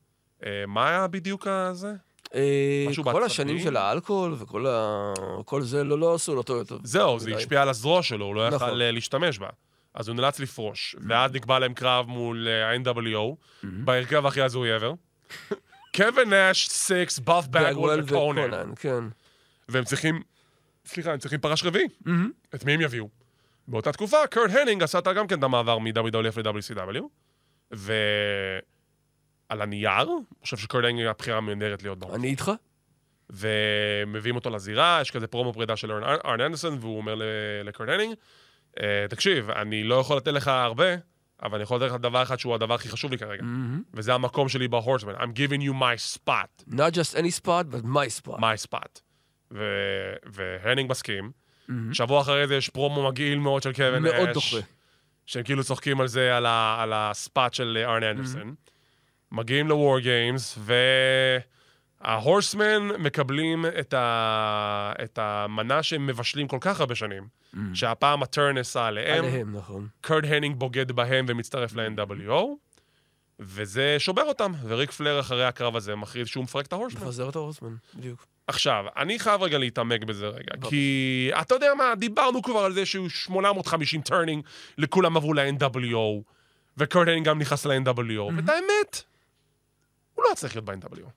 אה, מה היה בדיוק הזה? אה, משהו כל? השנים של האלכוהול וכל ה- כל זה לא לא עשו לו טוב יותר. זהו, זה. השפיע על הזרוע שלו, הוא לא יכל נכון. אה, להשתמש בה. אז הוא נאלץ לפרוש, ואז נקבע להם קרב מול ה-NWO, בהרכב הכי הזוי ever. קווין נאש, סיקס, באף בגוול וקונן. כן. והם צריכים, סליחה, הם צריכים פרש רביעי. את מי הם יביאו? באותה תקופה, קרט הנינג עשה גם כן את המעבר מ-WWF ל-WCW, ועל הנייר, אני חושב הנינג היא הבחירה הנהדרת להיות בהורס. אני איתך? ומביאים אותו לזירה, יש כזה פרומו פרידה של ארן- אנדרסון, והוא אומר ל- לקרט הנינג, "אה, תקשיב, אני לא יכול לתת לך הרבה, אבל אני יכול לתת לך דבר אחד שהוא הדבר הכי חשוב לי כרגע, וזה המקום שלי ב Horsemen. I'm giving you my spot. Not just any spot, but my spot. my spot. ו- והנינג מסכים. שבוע אחרי זה יש פרומו מגעיל מאוד של קווין נאש. מאוד דוחה. שהם כאילו צוחקים על זה, על, ה- על ה spot של אה, ארן אנדרסון. מגיעים ל War Games, וה Horsemen מקבלים את, ה... את המנה שהם מבשלים כל כך הרבה שנים, שהפעם הטרן נסע עליהם, עליהם, נכון. קרד הנינג בוגד בהם ומצטרף ל-NWO, וזה שובר אותם, וריק פלר אחרי הקרב הזה מכריז שהוא מפרק את ההורסמן. מפזר את ההורסמן, בדיוק. עכשיו, אני חייב רגע להתעמק בזה רגע, כי אתה יודע מה, דיברנו כבר על זה שהוא 850 טרנינג, לכולם עברו ל-NWO, וקרטנינג גם נכנס ל-NWO, ואת האמת, הוא לא היה צריך להיות ב-NWO.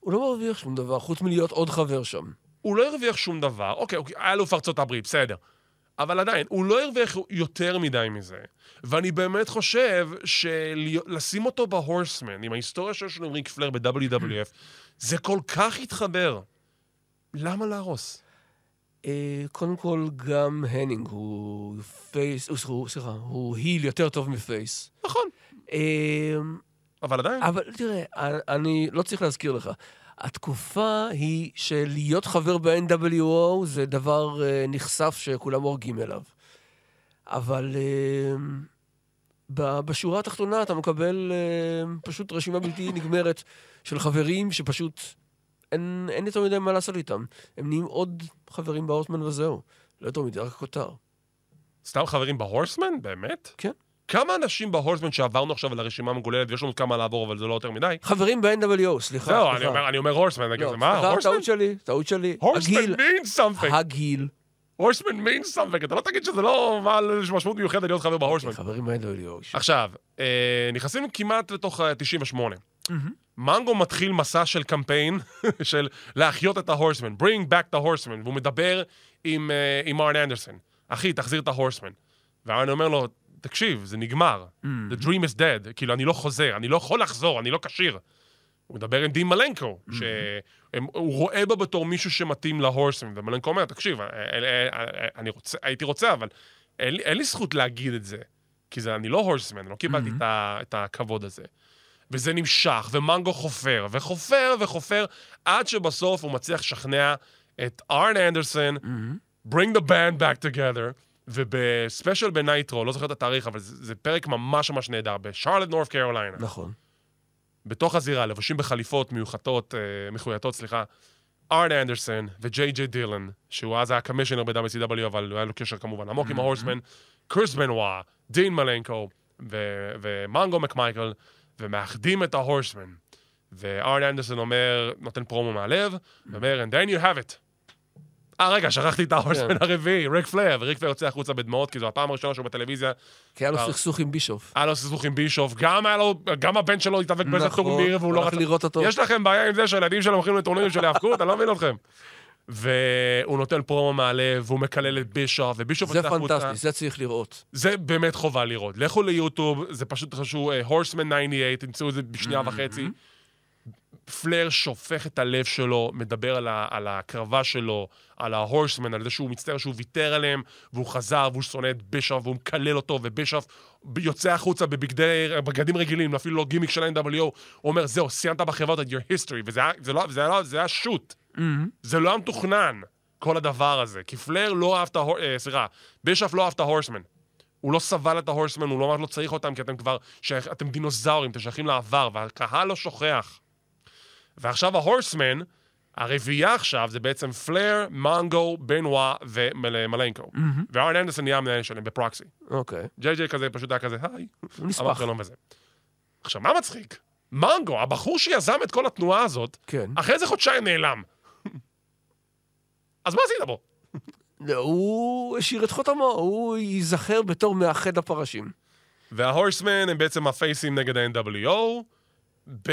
הוא לא מרוויח שום דבר, חוץ מלהיות עוד חבר שם. הוא לא הרוויח שום דבר, אוקיי, אוקיי, היה אלוף ארצות הברית, בסדר. אבל עדיין, הוא לא הרוויח יותר מדי מזה. ואני באמת חושב שלשים אותו ב Horsemen, עם ההיסטוריה שיש לו עם ריק פלר ב-WWF, זה כל כך התחבר. למה להרוס? אה, קודם כל, גם הנינג הוא face, סליחה, הוא heel יותר טוב מ face. נכון. אבל עדיין, אבל תראה, אני לא צריך להזכיר לך. התקופה היא שלהיות חבר ב-NWO זה דבר אה, נכסף שכולם הורגים אליו. אבל אה, בשורה התחתונה אתה מקבל אה, פשוט רשימה בלתי נגמרת של חברים שפשוט אין, אין יותר מדי מה לעשות איתם. הם נהיים עוד חברים בהורסמן וזהו. לא יותר מדי, רק כותר. סתם חברים בהורסמן? באמת? כן. כמה אנשים בהורסמן שעברנו עכשיו על הרשימה המגוללת, ויש לנו כמה לעבור, אבל זה לא יותר מדי? חברים ב-NWO, סליחה. זהו, סליחה. אני אומר- אני אומר הורסמן, נגיד, לא, מה, סליחה, הורסמן? טעות שלי, טעות שלי. הורסמן means something. הגיל. הורסמן means something. אתה לא תגיד שזה לא בעל איזושהי משמעות מיוחדת להיות חבר בהורסמן. חברים ב-NWO. עכשיו, אה, נכנסים כמעט לתוך אה, 98. מנגו מתחיל מסע של קמפיין של להחיות את ההורסמן, bring back the horseman, והוא מדבר עם, אה, עם ארן אנדרסון, אחי, תחזיר את ההורסמן. וארן אומר לו, תקשיב, זה נגמר, the dream is dead, כאילו, אני לא חוזר, אני לא יכול לחזור, אני לא כשיר. הוא מדבר עם דין מלנקו, שהוא רואה בה בתור מישהו שמתאים להורסמן, ומלנקו אומר, תקשיב, אה, אה, אה, אני רוצה, הייתי רוצה, אבל אין, אין לי זכות להגיד את זה, כי זה, אני לא הורסמן, לא קיבלתי את, ה, את הכבוד הזה. וזה נמשך, ומנגו חופר, וחופר וחופר, עד שבסוף הוא מצליח לשכנע את ארן אנדרסון, bring the band back together, וב special בנייטרו, לא זוכר את התאריך, אבל זה, זה פרק ממש ממש נהדר, בשרלט נורף קרוליינה. נכון. בתוך הזירה, לבושים בחליפות מיוחדות, אה, מחויטות, סליחה, ארן אנדרסון וג'יי ג'יי דילן, שהוא אז היה commissioner ב-WCW, אבל היה לו קשר כמובן עמוק עם ה Horsemen, קריס בנוואה, דין מלנקו ו- ומנגו מקמייקל, ומאחדים את ה Horsemen. וארן אנדרסון אומר, נותן פרומו מהלב, ואומר, and there you have it. אה, רגע, שכחתי את ה Horsemen הרביעי, ריק פלר, וריק פלר יוצא החוצה בדמעות, כי זו הפעם הראשונה שהוא בטלוויזיה, כי היה לו אה. סכסוך עם בישוף. היה לו סכסוך עם בישוף, גם היה לו, גם הבן שלו התאבק באיזה נכון, טורניר, והוא לא רצה... יש לכם בעיה עם זה שהילדים שלהם הולכים לטורנירים של היאבקות? אני לא מבין אתכם. והוא נותן פרומו מהלב, והוא מקלל את בישוף, ובישוף זה יוצא החוצה. פנטסטי, זה צריך לראות. זה באמת חובה לראות. לכו ליוטיוב, זה פשוט חשוב, Horsemen 98, תמצאו את זה בשנייה וחצי. פלר שופך את הלב שלו, מדבר על, ה, על ההקרבה שלו, על ההורסמן, על זה שהוא מצטער שהוא ויתר עליהם, והוא חזר, והוא שונא את בישוף, והוא מקלל אותו, ובישוף יוצא החוצה בבגדי, בגדים רגילים, אפילו לא גימיק של ה-NWO, הוא אומר, זהו, סיימת בחברות את your history, וזה היה, זה לא, זה היה, זה היה שוט. זה לא היה מתוכנן, כל הדבר הזה. כי פלר לא אהב את ההור... אה, סליחה, בישוף לא אהב את ההורסמן. הוא לא סבל את ההורסמן, הוא לא ממש לא צריך אותם, כי אתם כבר, שייך, אתם דינוזאורים, אתם שייכים לעבר, והקהל לא שוכח. ועכשיו ההורסמן, הרביעייה עכשיו זה בעצם פלר, מנגו, בנווה ומלנקו. וארן אנדרסון נהיה המנהל שלהם בפרוקסי. אוקיי. ג'יי ג'יי כזה פשוט היה כזה, היי. הוא נספח. וזה. עכשיו, מה מצחיק? מנגו, הבחור שיזם את כל התנועה הזאת, כן. אחרי איזה חודשיים נעלם. אז מה עשית בו? לא, הוא השאיר את חותמו, הוא ייזכר בתור מאחד הפרשים. וההורסמן הם בעצם הפייסים נגד ה-NWO. ב...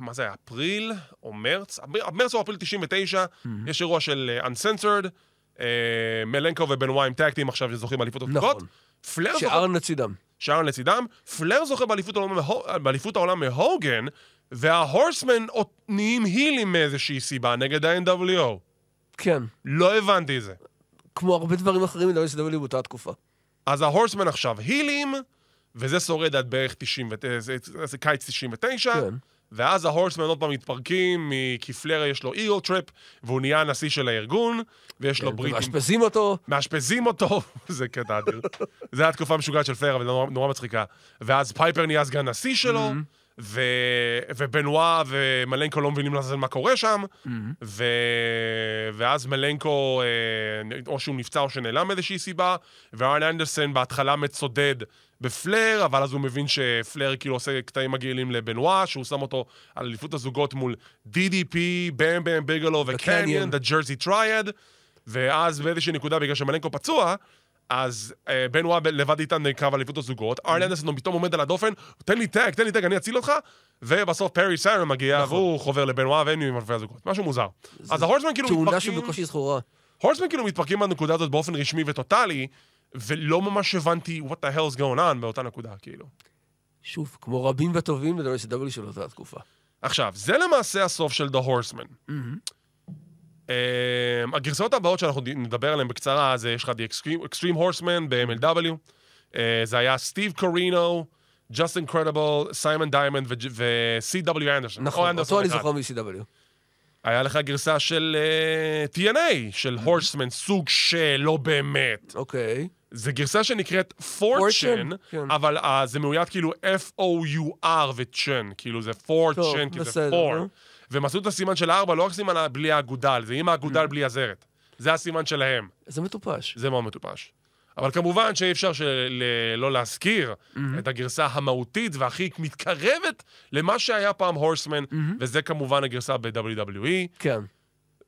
מה זה היה? אפריל או מרץ? מרץ או אפריל 99, יש אירוע של אה, Uncensored, אה, מלנקו ובנווה עם טקטים עכשיו שזוכים באליפות התקופות. נכון. פלר. שארן לצידם. שארן לצידם. פלר זוכה באליפות העולם, באליפות העולם מהוגן, וההורסמן עוד נהיים הילים מאיזושהי סיבה נגד ה-NWO. כן. לא הבנתי את זה. כמו הרבה דברים אחרים מ-WCW באותה תקופה. אז ה Horsemen עכשיו הילים, וזה שורד עד בערך 90, ו- זה, זה, זה קיץ 99, כן. ואז ה Horsemen עוד פעם מתפרקים, כי פלר יש לו ego trip, והוא נהיה הנשיא של הארגון, ויש לו ברית עם... מאשפזים אותו. מאשפזים אותו, זה קטע אדיר. זו הייתה תקופה משוגעת של פלר, אבל נורא, נורא מצחיקה. ואז פייפר נהיה סגן נשיא שלו, ו... ובנוואה ומלנקו לא מבינים לעזאזל מה קורה שם, ו... ואז מלנקו, אה, או שהוא נפצע או שנעלם מאיזושהי סיבה, וארן אנדרסן בהתחלה מצדד בפלר, אבל אז הוא מבין שפלר כאילו עושה קטעים מגעילים לבנוואה, שהוא שם אותו על אליפות הזוגות מול DDP, באם באם ביגלו וקניון. The Jersey Triad, ואז באיזושהי נקודה, בגלל שמלנקו פצוע, אז אה, בנוואה לבד איתם בקרב אליפות הזוגות, ארן אנדרסון פתאום עומד על הדופן, תן לי tag, תן לי tag, אני אציל אותך, ובסוף פרי סיירן מגיע, והוא חובר לבן וואב, והם נהיים אלפי הזוגות. משהו מוזר. אז ההורסמן כאילו תאונה מתפרקים, שבקושי זכורה. הורסמן כאילו מתפרקים בנקודה הזאת באופן רשמי וטוטאלי, ולא ממש הבנתי what the hell is going on באותה נקודה, כאילו. שוב, כמו רבים וטובים ב-WCW של אותה תקופה. עכשיו, זה למעשה הסוף של The Horseman. Um, הגרסאות הבאות שאנחנו נדבר עליהן בקצרה, זה יש לך The Extreme, Extreme Horseman ב-MLW, אה, זה היה סטיב קורינו, ג'סטין קרדיבל, סיימון דיימנד ו-C.W. אנדרסון. נכון, אותו אני. זוכר מ-ECW. היה לך גרסה של אה, TNA, של Horsemen, סוג של, לא באמת. אוקיי. זה גרסה שנקראת פורצ'ן, כן. אבל אה, זה מאוית כאילו F-O-U-R וצ'ן, כאילו זה פורצ'ן, כי זה four. נו. והם עשו את הסימן של הארבע, לא רק סימן בלי האגודל, זה עם האגודל בלי הזרת. זה הסימן שלהם, זה מטופש. זה מאוד מטופש. אבל כמובן שאי אפשר של... לא להזכיר את הגרסה המהותית והכי מתקרבת למה שהיה פעם Horsemen, וזה כמובן הגרסה ב-WWE. כן.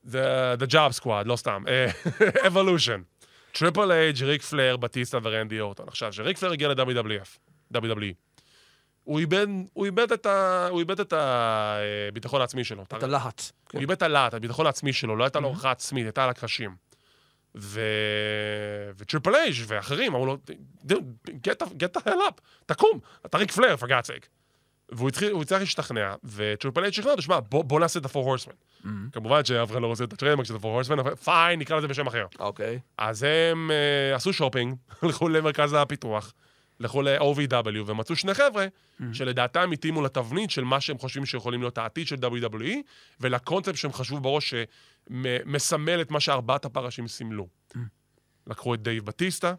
The, the Job Squad, לא סתם. אה, Evolution. טריפל אייג', ריק פלר, בטיסטה ורנדי אורטון. עכשיו, כשריק פלר הגיע ל-WWF, WWE, הוא איבד, הוא איבד את ה- הוא איבד את הביטחון העצמי שלו. את הלהט. כן. הוא איבד את הלהט, הביטחון העצמי שלו, לא הייתה לו הערכה עצמית, הייתה על הקרשים. ו... וטריפל אייג' ואחרים אמרו לו, "Dude, get the, get the hell up, תקום, אתה ריק פלר, for God's sake. והוא הצליח להשתכנע, אייג' שכנע אותו, שמע, בוא, בוא נעשה את ה-Four Horsemen. כמובן שאף אחד לא רוצה את ה trademark של ה-Four Horsemen, אבל fine, נקרא לזה בשם אחר. אוקיי. אז הם אה, עשו שופינג, הלכו למרכז הפיתוח, הלכו ל-OVW, ומצאו שני חבר'ה שלדעתם התאימו לתבנית של מה שהם חושבים שיכולים להיות העתיד של WWE, ולקונספט שהם חשבו בראש שמסמל את מה שארבעת הפרשים סימלו. לקחו את דייב בטיסטה,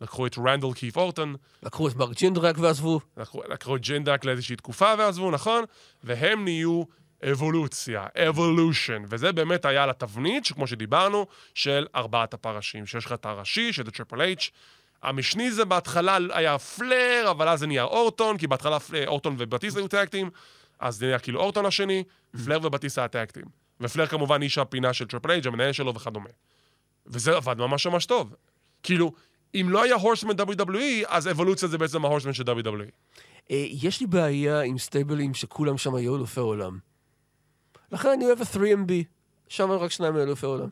לקחו את רנדל קיף אורטון, לקחו את מרק ג'ינדרק ועזבו. לקחו, לקחו את ג'ינדק לאיזושהי תקופה ועזבו, נכון? והם נהיו אבולוציה, Evolution, וזה באמת היה לתבנית, שכמו שדיברנו, של ארבעת הפרשים, שיש לך את הראשי, שזה טריפל אייץ', המשני זה בהתחלה היה פלר, אבל אז זה נהיה אורטון, כי בהתחלה אורטון ובטיסטה היו tag team, אז זה נהיה כאילו אורטון השני, פלר ובטיסטה ה-tag team. ופלר כמובן איש הפינה של טריפל אייץ', המנהל שלו וכדומה. וזה עבד ממש ממש טוב. כאילו, אם לא היה Horsemen WWE, אז אבולוציה זה בעצם ה-Horsemen של WWE. אה, יש לי בעיה עם סטייבלים שכולם שם היו אלופי עולם. לכן אני אוהב ה-3MB. שם רק שניים אלופי עולם.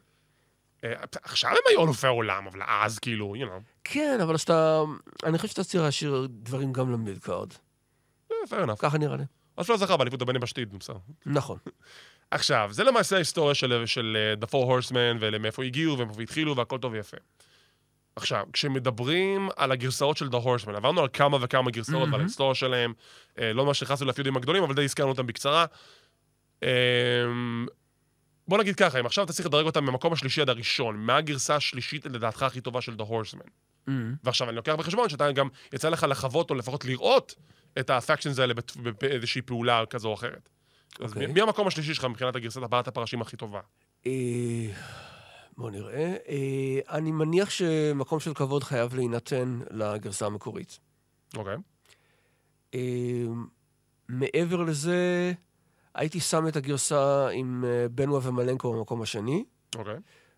אה, עכשיו הם היו אלופי העולם, אבל אז כאילו, you know, כן, אבל שאתה... אני חושב שאתה צריך להשאיר דברים גם ל-mid card. אה, fair enough. ככה נראה לי. אז פלר זכה באליפות הבין-יבשתית, בסדר. נכון. עכשיו, זה למעשה ההיסטוריה של, של אה, The Four Horsemen, ולמאיפה הגיעו, ומאיפה התחילו, והכל טוב ויפה. עכשיו, כשמדברים על הגרסאות של The Horsemen, עברנו על כמה וכמה גרסאות ועל מהמם. ההיסטוריה שלהם, אה, לא ממש נכנסנו לפיודים הגדולים, אבל די הזכרנו אותם בקצרה. אה, בוא נגיד ככה, אם עכשיו אתה צריך לדרג אותם מהמקום השלישי עד הראשון, מה הגרסה השלישית לדעתך הכי טובה של The Horsemen? אמ, ועכשיו אני לוקח בחשבון שאתה גם יצא לך לחוות או לפחות לראות את הפקשנס האלה באיזושהי פעולה כזו או אחרת. אז אוקיי. מי- מי המקום השלישי שלך מבחינת הגרסת הבעת הפרשים הכי טובה? אה, בוא נראה. אה, אני מניח שמקום של כבוד חייב להינתן לגרסה המקורית. אוקיי. אה, מעבר לזה, הייתי שם את הגרסה עם אה, בנווה ומלנקו במקום השני, אוקיי.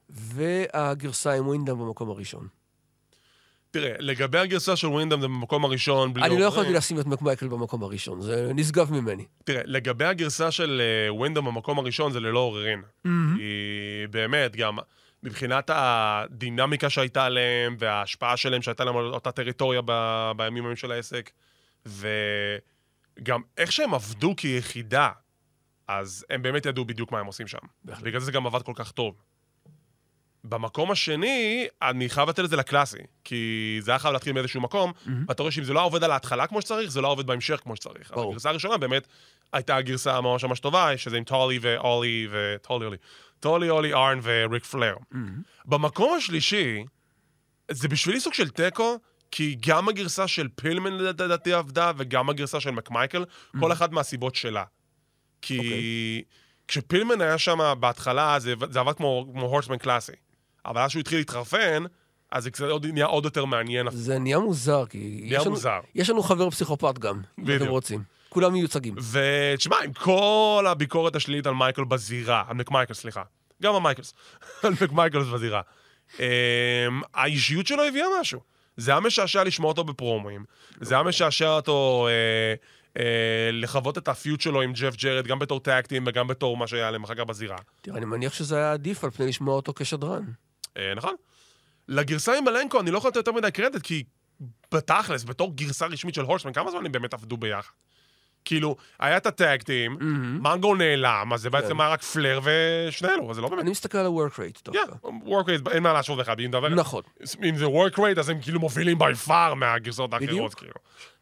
והגרסה עם ווינדם במקום הראשון. תראה, לגבי הגרסה של ווינדם זה במקום הראשון, בלי אני לא. יכולתי לשים את מקמייקל במקום הראשון, זה נשגב ממני. תראה, לגבי הגרסה של אה, ווינדם במקום הראשון זה ללא עוררין. היא באמת, גם מבחינת הדינמיקה שהייתה עליהם, וההשפעה שלהם שהייתה להם על אותה טריטוריה ב- בימים ההם של העסק, וגם איך שהם עבדו כיחידה, אז הם באמת ידעו בדיוק מה הם עושים שם. בגלל זה זה גם עבד כל כך טוב. במקום השני, אני חייב לתת את זה לקלאסי, כי זה היה חייב להתחיל מאיזשהו מקום, ואתה רואה שאם זה לא עובד על ההתחלה כמו שצריך, זה לא עובד בהמשך כמו שצריך. אז ברור. הגרסה הראשונה באמת הייתה הגרסה ממש ממש טובה, שזה עם טולי ואולי ו... טולי אולי. טולי, אולי, ארן וריק פלר. במקום השלישי, זה בשבילי סוג של תיקו, כי גם הגרסה של פילמן לדעתי עבדה, וגם הגרסה של מקמייקל, כל אחת מהסיבות שלה. כי אוקיי. כשפילמן היה שם בהתחלה, זה, זה עבד כמו, כמו הורסמן קלאסי. אבל אז שהוא התחיל להתחרפן, אז זה קצת עוד, נהיה עוד יותר מעניין. זה נהיה מוזר, כי... נהיה יש לנו- מוזר. יש לנו חבר פסיכופת גם, אם. אתם רוצים. כולם מיוצגים. ותשמע, עם כל הביקורת השלילית על מייקל בזירה, על מקמייקל, סליחה. גם על מייקלס. על מקמייקלס בזירה. Um, האישיות שלו הביאה משהו. זה היה משעשע לשמוע אותו בפרומואים. זה היה משעשע אותו אה, אה, לחוות את ה-feud שלו עם ג'ף ג'רט, גם בתור tag team וגם בתור מה שהיה להם אחר כך בזירה. תראה, אני מניח שזה היה עדיף על פני לשמוע אותו כשדרן. אה, נכון? לגרסה עם מלנקו אני לא יכול לתת יותר מדי קרדיט, כי בתכלס, בתור גרסה רשמית של Horsemen, כמה זמן הם באמת עבדו ביחד? כאילו, היה את ה-tag team, מונגו נעלם, אז זה בעצם היה רק פלר ושני אלו, אז זה לא באמת... אני מסתכל על ה-work rate דווקא. כן, work rate, אין מה להשוות אחד, אם נדבר... נכון. אם זה work rate, אז הם כאילו מובילים by far מהגרסאות האחרות. כאילו.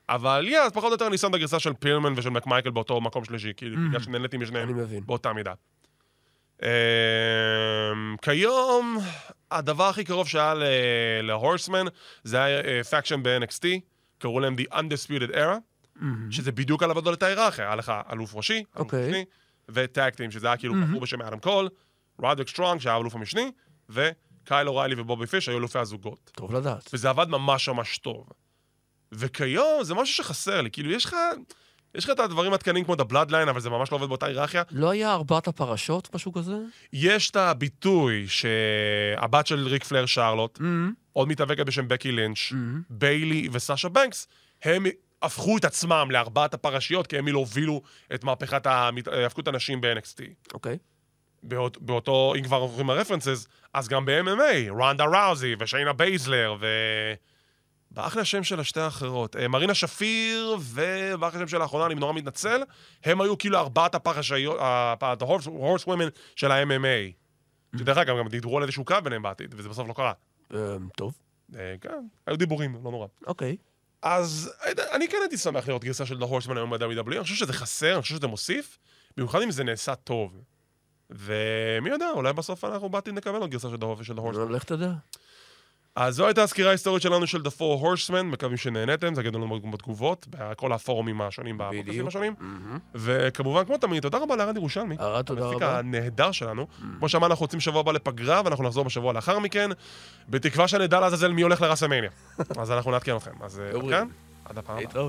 אבל yeah, אז פחות או יותר שם את הגרסה של פילמן ושל מקמייקל באותו מקום שלישי, כאילו, בגלל שנהניתי משניהם. באותה מידה. אמ, כיום, הדבר הכי קרוב שהיה ל-Horsemen, זה היה faction ב-NXT, קראו להם The Undisputed Era, שזה בדיוק על אותה היררכיה, היה לך אלוף ראשי, אלוף אוקיי. משני, ו-tag team, שזה היה כאילו בחור בשם אדם קול, רודריק סטרונג, שהיה האלוף המשני, וקייל אוריילי ובובי פיש היו אלופי הזוגות. טוב לדעת. וזה עבד ממש ממש טוב. וכיום זה משהו שחסר לי, כאילו יש לך... יש לך את הדברים התקנים כמו The Bloodline, אבל זה ממש לא עובד באותה היררכיה. לא היה ארבעת הפרשות, משהו כזה? יש את הביטוי שהבת של ריק פלר שרלוט, עוד מתאבקת בשם בקי לינץ', ביילי וסאשה בנקס, הם הפכו את עצמם לארבעת הפרשיות, כי הם הובילו את מהפכת היאבקות הנשים ב-NXT. אוקיי. באות, באותו, אם כבר עוברים ל-references, אז גם ב-MMA, רונדה ראוזי ושיינה בייזלר, ו... ברח לי השם של השתי האחרות. אה, מרינה שפיר, וברח לי השם של האחרונה, אני נורא מתנצל, הם היו כאילו ארבעת הפרשיות, ה- ה- the horse, horse women של ה-MMA. שדרך אגב, גם דיברו על איזשהו קו ביניהם בעתיד, וזה בסוף לא קרה. אמ, טוב. אה, כן, היו דיבורים, לא נורא. אוקיי. אז אני כן הייתי שמח לראות גרסה של The Horseman היום ב-WWE, אני חושב שזה חסר, אני חושב שזה מוסיף, במיוחד אם זה נעשה טוב. ומי יודע, אולי בסוף אנחנו בעתיד נקבל עוד גרסה של The של The Horseman. לך תדע. אז זו הייתה הסקירה ההיסטורית שלנו של The Four Horsemen, מקווים שנהנתם, זה גדול לנו בתגובות, בכל הפורומים השונים, בדיוק. השונים. וכמובן, כמו תמיד, תודה רבה לארד ירושלמי. ארד, תודה המפיק רבה. הנהדר שלנו. כמו שאמרנו, אנחנו יוצאים שבוע הבא לפגרה, ואנחנו נחזור בשבוע לאחר מכן, בתקווה שנדע לעזאזל מי הולך לראסמניה. אז אנחנו נעדכן אתכם. אז אה, עד יורים. כאן, עד הפעם הבאה.